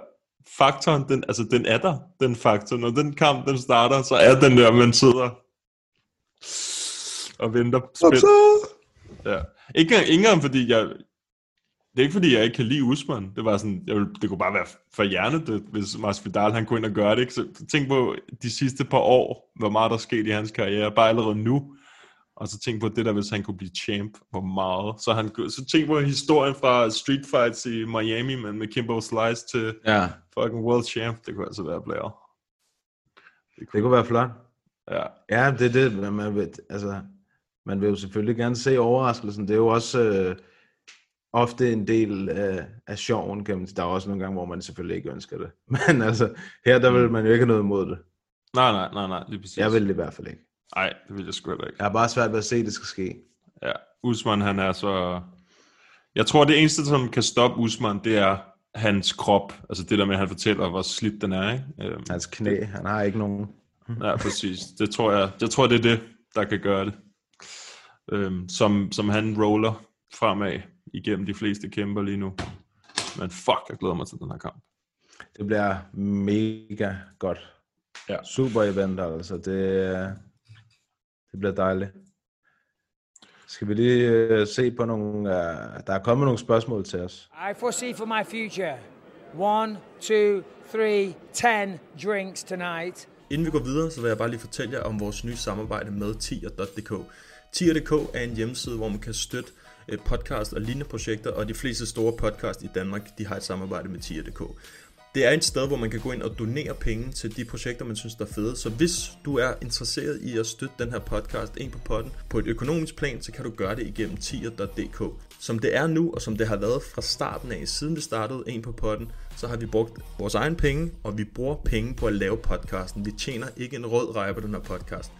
faktoren, den, altså den er der, den faktor. Når den kamp, den starter, så er den der, man sidder og venter spændt. Ja. Ikke, engang- ikke engang fordi jeg... Det er ikke fordi, jeg ikke kan lide Usman. Det var sådan, jeg vil, det kunne bare være for hjernedødt, hvis Masvidal han kunne ind og gøre det. Ikke? Så tænk på de sidste par år, hvor meget der er sket i hans karriere, bare allerede nu. Og så tænk på det der, hvis han kunne blive champ, hvor meget. Så, han, kunne- så tænk på historien fra street fights i Miami, men med Kimbo Slice til Ja, fucking world champ. Det kunne altså være blære. det kunne være flot. Ja. Ja, det er det, man- vil, altså, man vil jo selvfølgelig gerne se overraskelsen. Det er jo også øh, ofte en del af, af sjoven, kan man sige. Der er også nogle gange, hvor man selvfølgelig ikke ønsker det. Men altså, her der vil man jo ikke have noget imod det. Nej, nej, nej, nej, lige præcis. Jeg vil det i hvert fald ikke. Nej, det vil jeg sgu ikke. Jeg har bare svært ved at se, at det skal ske. Ja, Usman han er så... Jeg tror, det eneste, som kan stoppe Usman, det er hans krop. Altså det der med, at han fortæller, hvor slidt den er, ikke? Øhm, Hans knæ, han har ikke nogen. Ja, præcis. Det tror jeg, jeg tror, det er det, der kan gøre det. Øhm, som, som han roller fremad igennem de fleste kæmper lige nu. Men fuck, jeg glæder mig til den her kamp. Det bliver mega godt. Ja. Super event, altså. Det, det bliver dejligt. Skal vi lige øh, se på nogle... Uh, der er kommet nogle spørgsmål til os. I foresee for my future one, two, three, ten drinks tonight. Inden vi går videre, så vil jeg bare lige fortælle jer om vores nye samarbejde med tier.dk. Tier.dk er en hjemmeside, hvor man kan støtte øh, podcast og lignende projekter, og de fleste store podcast i Danmark, de har et samarbejde med tier.dk. Det er et sted, hvor man kan gå ind og donere penge til de projekter, man synes, der er fede. Så hvis du er interesseret i at støtte den her podcast ind på potten på et økonomisk plan, så kan du gøre det igennem tier.dk. Som det er nu, og som det har været fra starten af, siden vi startede en på potten, så har vi brugt vores egen penge, og vi bruger penge på at lave podcasten. Vi tjener ikke en rød reje på den her podcast.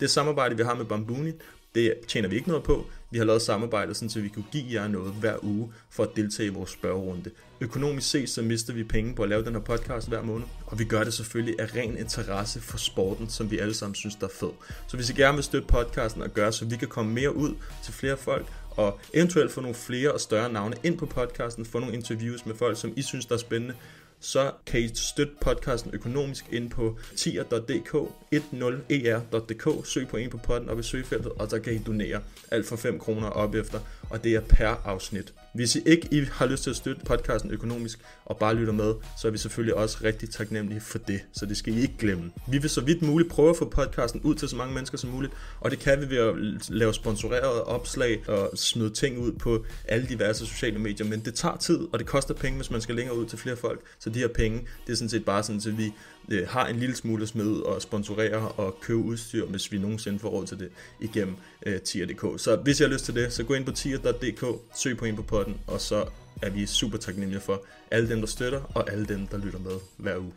Det samarbejde, vi har med Bambuni, det tjener vi ikke noget på. Vi har lavet samarbejde, sådan, så vi kunne give jer noget hver uge for at deltage i vores spørgerunde. Økonomisk set, så mister vi penge på at lave den her podcast hver måned, og vi gør det selvfølgelig af ren interesse for sporten, som vi alle sammen synes, der er fed. Så hvis I gerne vil støtte podcasten og gøre, så vi kan komme mere ud til flere folk, og eventuelt få nogle flere og større navne ind på podcasten, få nogle interviews med folk, som I synes, der er spændende, så kan I støtte podcasten økonomisk ind på tier.dk, 10er.dk, e søg på en på podden og i søgefeltet, og så kan I donere alt for 5 kroner op efter, og det er per afsnit. Hvis I ikke I har lyst til at støtte podcasten økonomisk og bare lytter med, så er vi selvfølgelig også rigtig taknemmelige for det, så det skal I ikke glemme. Vi vil så vidt muligt prøve at få podcasten ud til så mange mennesker som muligt, og det kan vi ved at lave sponsorerede opslag og smide ting ud på alle diverse sociale medier, men det tager tid, og det koster penge, hvis man skal længere ud til flere folk, så de her penge, det er sådan set bare sådan, at vi øh, har en lille smule smide og sponsorere og købe udstyr, hvis vi nogensinde får råd til det igennem øh, tier.dk. Så hvis I har lyst til det, så gå ind på tier.dk, søg på en på potten, og så er vi super taknemmelige for alle dem, der støtter, og alle dem, der lytter med hver uge.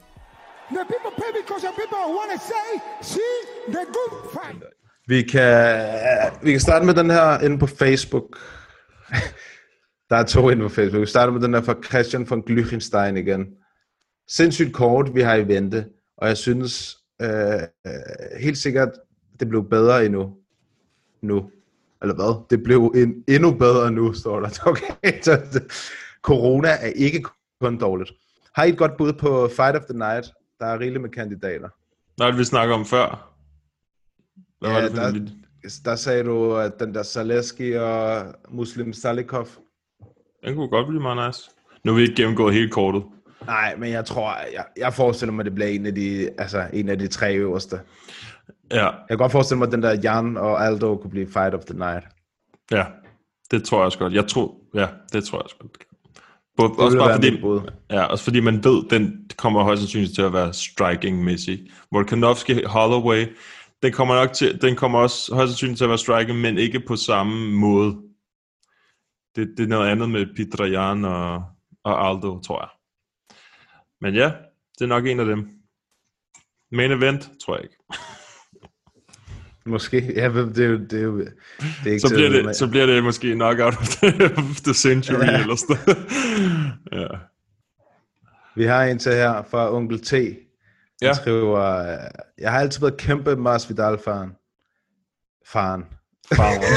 The people pay because the people want to say, see the good fight. Vi kan, vi kan starte med den her inde på Facebook. Der er to inde på Facebook. Vi starter med den her fra Christian von Glüchenstein igen. Sindssygt kort, vi har i vente, og jeg synes øh, øh, helt sikkert, det blev bedre endnu. Nu. Eller hvad? Det blev en, endnu bedre nu, står der. Okay, så det, corona er ikke kun dårligt. Har I et godt bud på Fight of the Night? Der er rigeligt med kandidater. Nå, det vi snakker om før. Hvad var Ja, det for der, en der sagde du, at den der Zaleski og Muslim Salikov. Den kunne godt blive meget nice. Nu har vi ikke gennemgået hele kortet. Nej, men jeg tror, jeg, jeg forestiller mig, at det bliver en af de, altså en af de tre øverste. Ja, Jeg kan godt forestille mig, at den der Jan og Aldo kunne blive Fight of the Night. ja. Det tror jeg også godt. Jeg tror, ja, det tror jeg også godt. Både, Det også bare fordi, ja, også fordi man ved, den kommer højst sandsynligt til at være striking-mæssig. Volkanovski Holloway, den kommer nok til, den kommer også højst sandsynligt til at være striking, men ikke på samme måde. Det, det er noget andet med Petrajan og, og Aldo, tror jeg. Men ja, det er nok en af dem. Main event, tror jeg ikke. Måske. Ja, det er jo, det er jo det er ikke Så bliver, med. det, så bliver det måske knockout of the, of the century, Ja. eller sådan ja. Vi har en til her fra Onkel T. Han Ja. skriver, jeg har altid været kæmpe Masvidal-faren. Faren. Faren.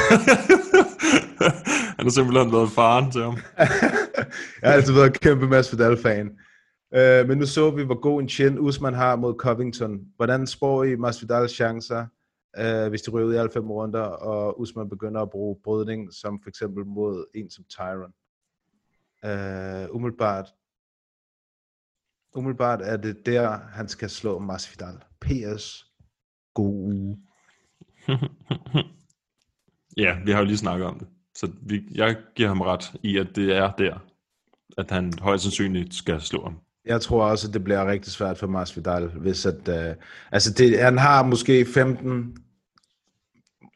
Han har simpelthen været faren til ham. jeg har altid været kæmpe Masvidal-fan. Uh, men nu så vi, hvor god en chin Usman har mod Covington. Hvordan spår I Masvidals chancer, uh, hvis de ryger ud i alle fem runder, og Usman begynder at bruge brydning, som for eksempel mod en som Tyron? Uh, umiddelbart, umiddelbart er det der, han skal slå Masvidal. PS. God uge. ja, vi har jo lige snakket om det. Så vi, jeg giver ham ret i, at det er der, at han højst sandsynligt skal slå ham. Jeg tror også, at det bliver rigtig svært for Masvidal, hvis at, uh, altså det, han har måske 15,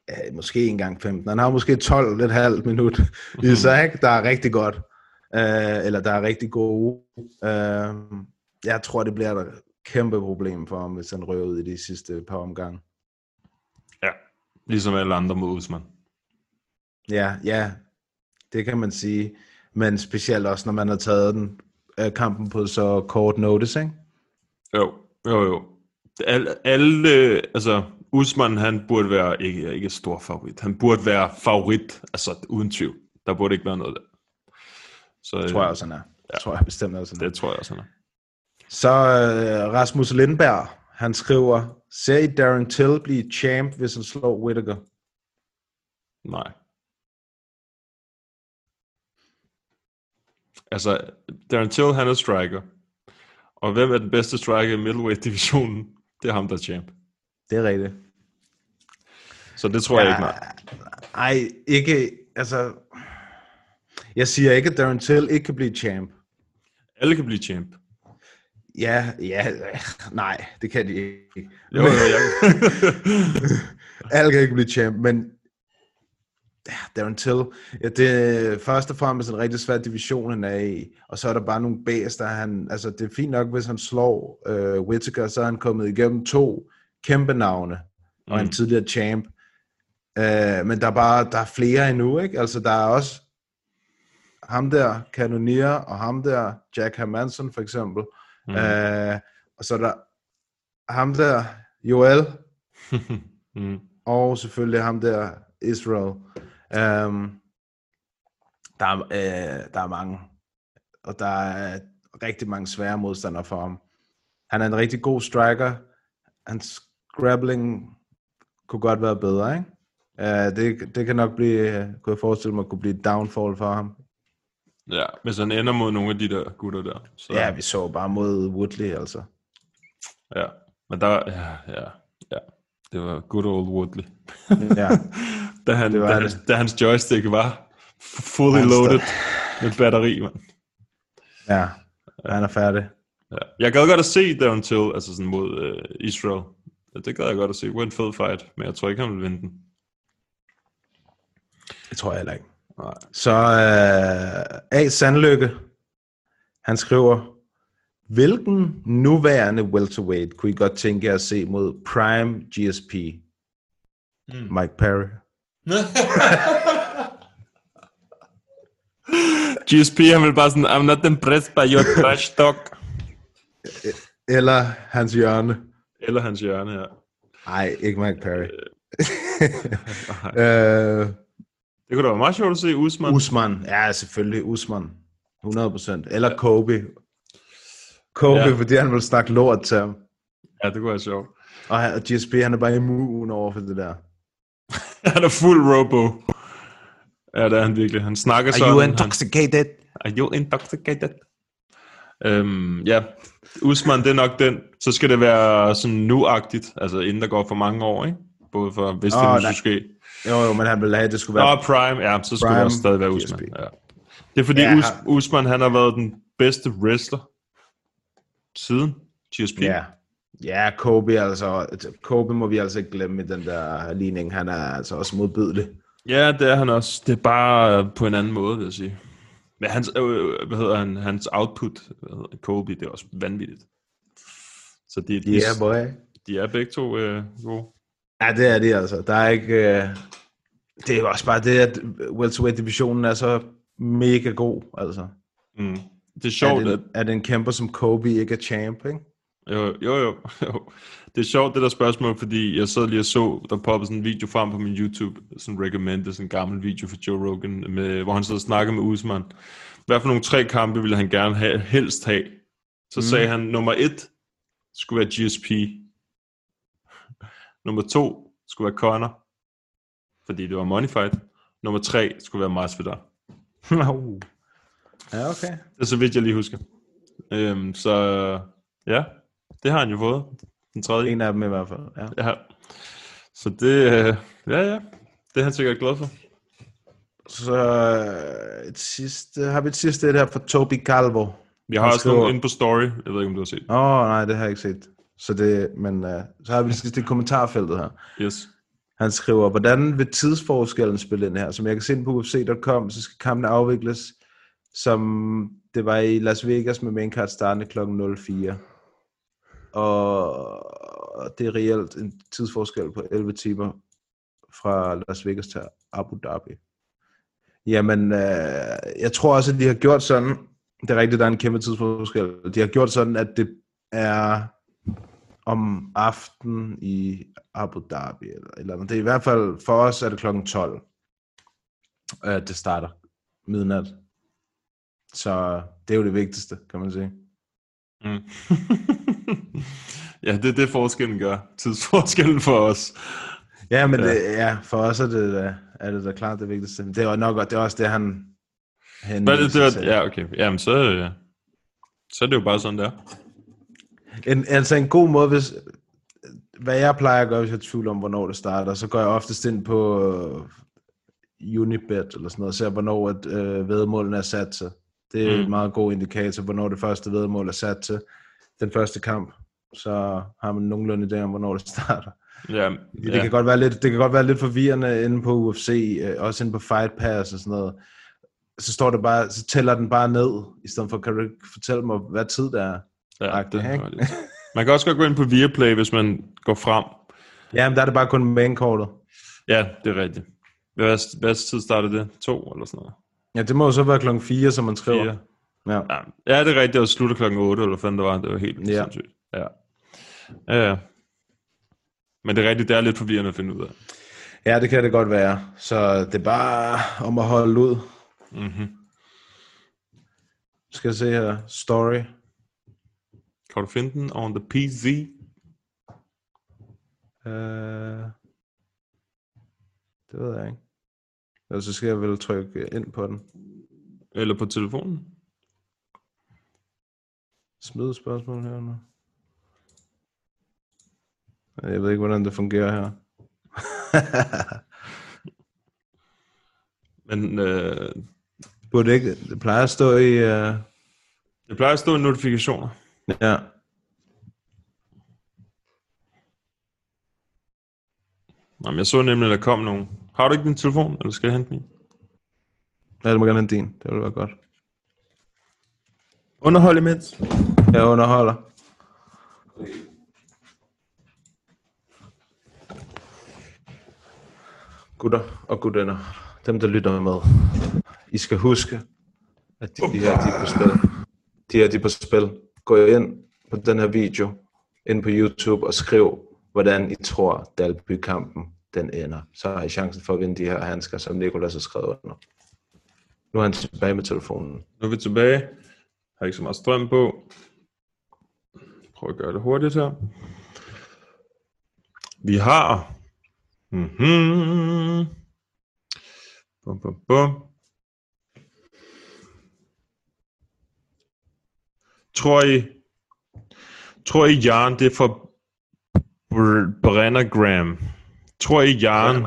ja, måske engang 15, han har måske 12 et halvt minut i sig, ikke? der er rigtig godt, uh, eller der er rigtig gode. Uh, jeg tror, det bliver et kæmpe problem for ham, hvis han rører ud i de sidste par omgange. Ja, ligesom alle andre mod Usman. Ja, ja, det kan man sige, men specielt også, når man har taget den kampen på så kort notice, ikke? Jo, jo, jo. Alle, alle altså Usman, han burde være ikke, ikke stor favorit. Han burde være favorit, altså uden tvivl. Der burde ikke være noget der. Så, Det tror jeg også, han er. Det tror jeg bestemt også, han er. Det tror jeg også, han er. Så øh, Rasmus Lindberg, han skriver, ser I Darren Till blive champ, hvis han slår Whittaker? Nej. Altså, Darren Till, han er striker. Og hvem er den bedste striker i middleweight-divisionen? Det er ham, der er champ. Det er rigtigt. Så det tror ja. jeg ikke, nej. Ej, ikke, altså... Jeg siger ikke, at Darren Till ikke kan blive champ. Alle kan blive champ. Ja, ja, nej, det kan de ikke. Jo, jo, jeg... Alle kan ikke blive champ, men ja, Darren Till, ja, det er først og fremmest en rigtig svær division, han er i, og så er der bare nogle bæs, der han, altså det er fint nok, hvis han slår øh, Whittaker, så er han kommet igennem to kæmpe navne, og en Mm. tidligere champ, øh, men der er bare, der er flere endnu, ikke? Altså der er også ham der, Cannoneer, og ham der, Jack Hermanson for eksempel, mm. øh, og så er der ham der, Joel, mm. og selvfølgelig ham der, Israel. Um, der, er, øh, der er mange, og der er rigtig mange svære modstandere for ham. Han er en rigtig god striker. Hans grappling kunne godt være bedre, ikke? Uh, det, det kan nok blive, kunne jeg forestille mig, kunne blive et downfall for ham. Ja, hvis han ender mod nogle af de der gutter der. Så, Ja, vi så bare mod Woodley, altså. ja. Men der, ja, ja, ja. Det var good old Woodley. Ja. da, han, Det var da, det. hans, da hans joystick var fully Han loaded med batteri, man. Ja, han er færdig. Ja. Jeg gad godt at se Darren Till, altså sådan mod øh, Israel. Ja, Det gad jeg godt at se. Det var en fed fight, men jeg tror ikke, han vil vinde den. Det tror jeg heller ikke. Nej. Så øh, A. Sandlykke, han skriver, hvilken nuværende welterweight kunne I godt tænke jer at se mod Prime GSP? Mm. Mike Perry. GSP, han vil bare sådan, I'm not impressed by your trash talk. Eller hans hjørne. Eller hans hjørne her. Nej, ikke Mike Perry. øh, Det kunne da være meget sjovt at se Usman. Usman. Ja, selvfølgelig. Usman. 100%. Eller Kobe. Kobe, Ja. ja. fordi han vil snakke lort til ham. Ja, det kunne være sjovt. Og, og GSP, han er bare immun over for det der. han er fuld robo. Ja, det er han virkelig. Han snakker sådan. Are you han- intoxicated? Are you intoxicated? Øhm, ja, Usman, det er nok den. Så skal det være sådan nu-agtigt, altså inden der går for mange år, ikke? Både for, hvis det Åh, nu ske. Jo, jo, men han vil have, at det skulle Nå, være... Prime, ja, så skulle Prime, det også stadig være. Usman. Ja. Det er fordi, Ja, Us- han- Usman, han har været den bedste wrestler siden GSP. Ja. Ja, Kobe altså. Kobe må vi altså ikke glemme i den der ligning. Han er altså også modbydelig. Ja, det er han også. Det er bare øh, på en anden måde, vil jeg sige. Men hans, øh, øh, hvad hedder han, hans output, hedder, Kobe, det er også vanvittigt. Så de, de, Yeah, boy. de er begge to øh, gode. Ja, det er det altså. Der er ikke... Øh... Det er også bare det, at welterweight-divisionen er så mega god, altså. Mm. Det er sjovt, at, at en kæmper som Kobe ikke er champ, ikke? Jo, jo, jo, jo. Det er sjovt, det der spørgsmål, fordi jeg sad lige og så, der poppede sådan en video frem på min YouTube, sådan en recommended, sådan en gammel video for Joe Rogan, med, hvor han sad og snakkede med Usman. Hvad for nogle tre kampe ville han gerne have, helst have? Så mm. sagde han, nummer et skulle være GSP. Nummer to skulle være Conor, fordi det var money fight. Nummer tre skulle være Masvidal. ja, okay. Det er så vidt, jeg lige husker. Øhm, så ja, det har han jo fået. Den tredje. En af dem i hvert fald, ja. Ja. Så det, øh, ja, ja. Det er han sikkert glad for. Så øh, et sidste, har vi et sidste et her fra Toby Calvo. Vi har Han også skriver- nogle inde på story. Jeg ved ikke, om du har set. Åh, oh, nej, det har jeg ikke set. Så det, men uh, så har vi det sidste kommentarfeltet her. Yes. Han skriver, hvordan vil tidsforskellen spille ind her? Som jeg kan se på UFC.com, så skal kampen afvikles, som det var i Las Vegas med maincard startende kl. 04. Og det er reelt en tidsforskel på 11 timer fra Las Vegas til Abu Dhabi. Jamen, øh, jeg tror også, at de har gjort sådan, det er rigtigt, der er en kæmpe tidsforskel, de har gjort sådan, at det er om aften i Abu Dhabi, eller, eller andet. det er i hvert fald, for os er det klokken 12, at øh, det starter midnat. Så det er jo det vigtigste, kan man sige. Mm. ja, det er det, forskellen gør. Tidsforskellen for os. Ja, men Ja. ja. Det, ja, for os er det, da- er det da klart det vigtigste. Det er nok det er også det, han Men det, det henviser var, til. ja, okay. Jamen, så, øh, så er det jo bare sådan der. En, altså en god måde, hvis, hvad jeg plejer at gøre, hvis jeg er tvivl om, hvornår det starter, så går jeg oftest ind på øh, Unibet eller sådan noget, og ser, hvornår at, øh, vedmålene er sat til. Det er. Mm. en meget god indikator, hvornår det første vedmål er sat til. den første kamp, så har man nogenlunde idé om, hvornår det starter. Ja, Det, kan godt være lidt, det kan godt være lidt forvirrende inde på UFC, øh, også inde på Fight Pass og sådan noget. Så står det bare, så tæller den bare ned, i stedet for, kan du fortælle mig, hvad tid det er? ja, Agtigt, det er lidt. Man kan også godt gå ind på Viaplay, hvis man går frem. Jamen, der er det bare kun mainkortet. Ja, det er rigtigt. Hvad, hvad tid startede det? To eller sådan noget? Ja, det må jo så være klokken 4, som man skriver. Fire. Ja. Ja, ja, det er rigtigt. Det var slutter klokken 8, eller hvad det var. Det var helt Ja. ja. sindssygt. Ja. Ja, ja. Men det er rigtigt, det er lidt forvirrende at finde ud af. ja, det kan det godt være. Så det er bare om at holde ud. Mm-hmm. Skal jeg se her. Story. Kan du finde den on the PC? Uh, det ved jeg ikke. Eller så skal jeg vel trykke ind på den. Eller på telefonen? Smid spørgsmål her nu. Jeg ved ikke, hvordan det fungerer her. Men øh, Burde det ikke, det plejer at stå i... Uh, det plejer at stå i notifikationer. ja. Jamen, jeg så nemlig, at der kom nogen. Har du ikke din telefon, eller skal jeg hente min? ja, det må gerne have din. Det ville være godt. Underhold imens. Jeg underholder. Gutter og gutinder, dem der lytter med, I skal huske, at de, de her de er på spil. De her de er på spil. Gå ind på den her video, ind på YouTube og skriv, hvordan I tror, Dalby-kampen den ender. Så har I chancen for at vinde de her handsker, som Nikolas har skrevet under. Nu er han tilbage med telefonen. Nu er vi tilbage. Har ikke så meget strøm på. Prøv at gøre det hurtigt her. Vi har... Mm-hmm. Bum, bum, bum. Tror I... Tror I, Jan, det er for Br- Brennergram? Tror I, Jan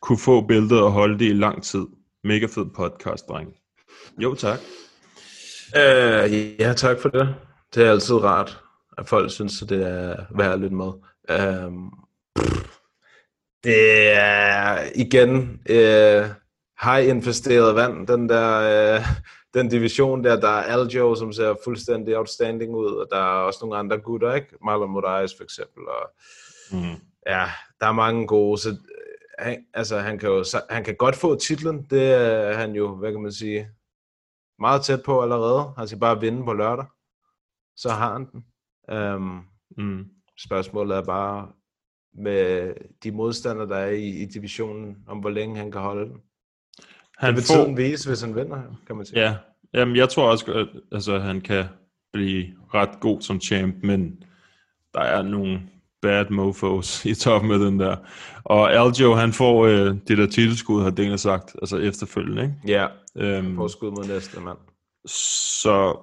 kunne få billedet og holde det i lang tid? Mega fed podcast, dreng. Jo, tak. Øh, ja, tak for det. Det er altid rart, at folk synes, at det er værd at lytte med. Øhm, det er igen øh, high investeret vand, den der øh, den division der, der er Aljo, som ser fuldstændig outstanding ud, og der er også nogle andre gutter, ikke? Marlon Moraes for eksempel, og Mm. ja, der er mange gode, så øh, han, altså, han kan jo han kan godt få titlen, det er han jo, hvad kan man sige, meget tæt på allerede. Han skal bare vinde på lørdag, så har han den. Um, Mm. spørgsmålet er bare med de modstandere, der er i, i divisionen, om hvor længe han kan holde den. Han det vil får, tiden vise, hvis han vinder, kan man sige. ja, jamen, jeg tror også, at altså, han kan blive ret god som champ, men der er nogle bad mofos i toppen med den der. Og Aljo, han får øh, det der titelskud, har Dana sagt, altså efterfølgende, ikke? Ja, Øhm, på skud mod næste mand. så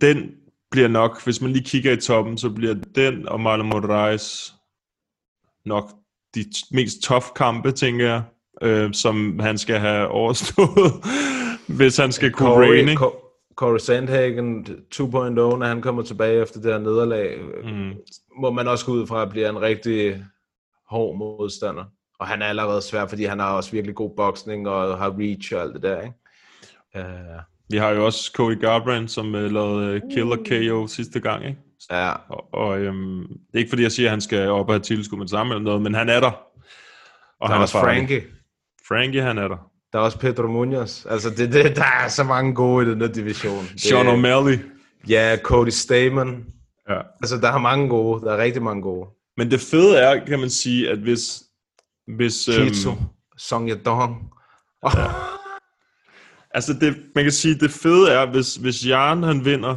den bliver nok, hvis man lige kigger i toppen, så bliver den og Marlon Moraes nok de mest tough kampe, tænker jeg, øh, som han skal have overstået, hvis han skal kunne reign, ikke? Co- Corey Sandhagen 2.0, når han kommer tilbage efter det her nederlag, Mm. må man også gå ud fra at blive en rigtig hård modstander. Og han er allerede svær, fordi han har også virkelig god boksning og har reach og alt det der, ikke? Uh, Vi har jo også Cody Garbrandt, som uh, lavede uh, Killer KO sidste gang, ikke? Ja, Og, og øhm, det er ikke fordi, jeg siger, at han skal op og have tilskud med det samme eller noget, men han er der. Og der er også. Frankie. Frankie, han er der. Der er også Pedro Munoz. Altså, det, det, der er så mange gode i den der division. Det, Sean O'Malley. Ja, Cody Stamen. Ja. Altså, der er mange gode. Der er rigtig mange gode. Men det fede er, kan man sige, at hvis... hvis Kitsu, Song Yadong. Altså, det, man kan sige, det fede er, hvis, hvis Jan han vinder,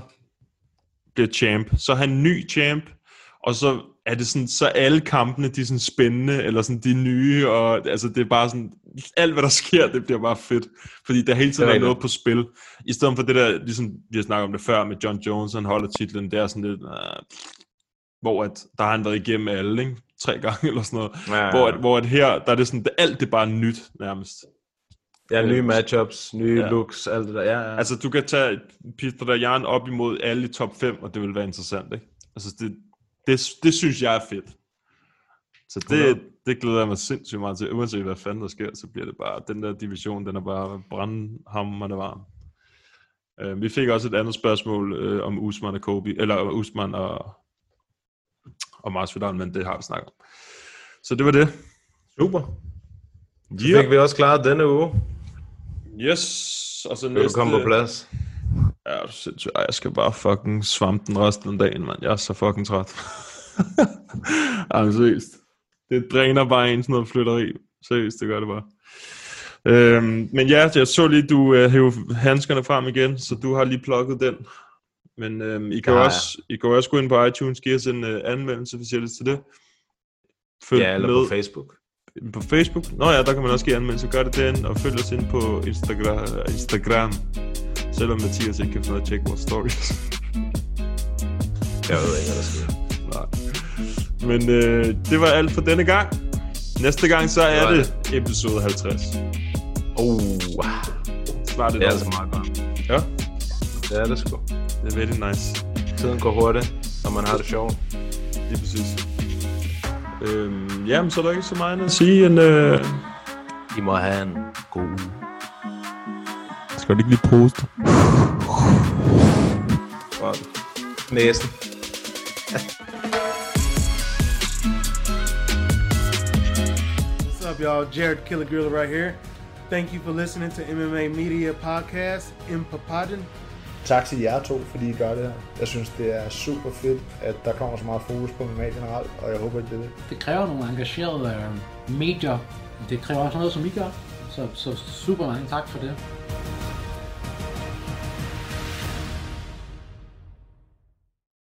bliver champ, så er han ny champ, og så er det sådan, så alle kampene, de er sådan spændende, eller sådan de nye, og altså det er bare sådan, alt hvad der sker, det bliver bare fedt, fordi der hele tiden er noget på spil, i stedet for det der, ligesom vi har snakket om det før, med John Jones, han holder titlen, det er sådan lidt, uh, hvor at, der har han været igennem alle, ikke? tre gange eller sådan noget, Ja, ja. hvor, at, hvor at her, der er det sådan, det, alt det er bare nyt nærmest. Ja, nye Øh, matchups, nye ja. looks, alt det der. Ja, ja. Altså, du kan tage Peter Dayan op imod alle i top 5, og det vil være interessant, ikke? Altså, det, det, det synes jeg er fedt. Så det, det glæder jeg mig sindssygt meget til. Uanset hvad fanden der sker, så bliver det bare, den der division, den er bare brandhammerende varm. Uh, vi fik også et andet spørgsmål uh, om Usman og Kobe, eller Usman og, og Masvidal, men det har vi snakket om. Så det var det. Super. Så fik vi også klaret denne uge. Yes. Og så Vil du næste... komme på plads? Ja, du sindssygt. Ej, jeg skal bare fucking svampe den resten af dagen, mand. Jeg er så fucking træt. Ej, seriøst. Det dræner bare en sådan noget flytteri. Seriøst, det gør det bare. Øhm, men ja, jeg så lige, du øh, hævde handskerne frem igen, så du har lige plukket den. Men øhm, I, kan Ja, ja, også, I kan også gå ind på iTunes, give os en øh, anmeldelse, hvis I har lyst til det. Følg Ja, eller med på Facebook. På Facebook. Nå ja, der kan man også give anmeldelse. Gør det derinde, og følg os ind på Instagram. Instagram. Selvom Mathias ikke kan få noget at tjekke vores stories. Jeg ved ikke, hvad der sker. Nej. Men øh, det var alt for denne gang. Næste gang, så er var det episode 50. Oh, Snart et det er år. altså meget godt. Ja, Det er det sgu. det er very nice. Tiden går hurtigt, når man har det sjovt. Lige præcis. Øhm, jamen, så er der ikke så meget andet at sige end... Øh... I må have en god uge. Skal du ikke lige poste? Næsen. What's up, y'all? Jared Killer Gorilla right here. Thank you for listening to MMA Media Podcast in Papadon. Tak til jer to, fordi I gør det her. Jeg synes, det er super fedt, at der kommer så meget fokus på MMA generelt, og jeg håber, at det er det. Det kræver nogle engagerede øh, medier. Det kræver også noget, som I gør. Så, så super mange tak for det.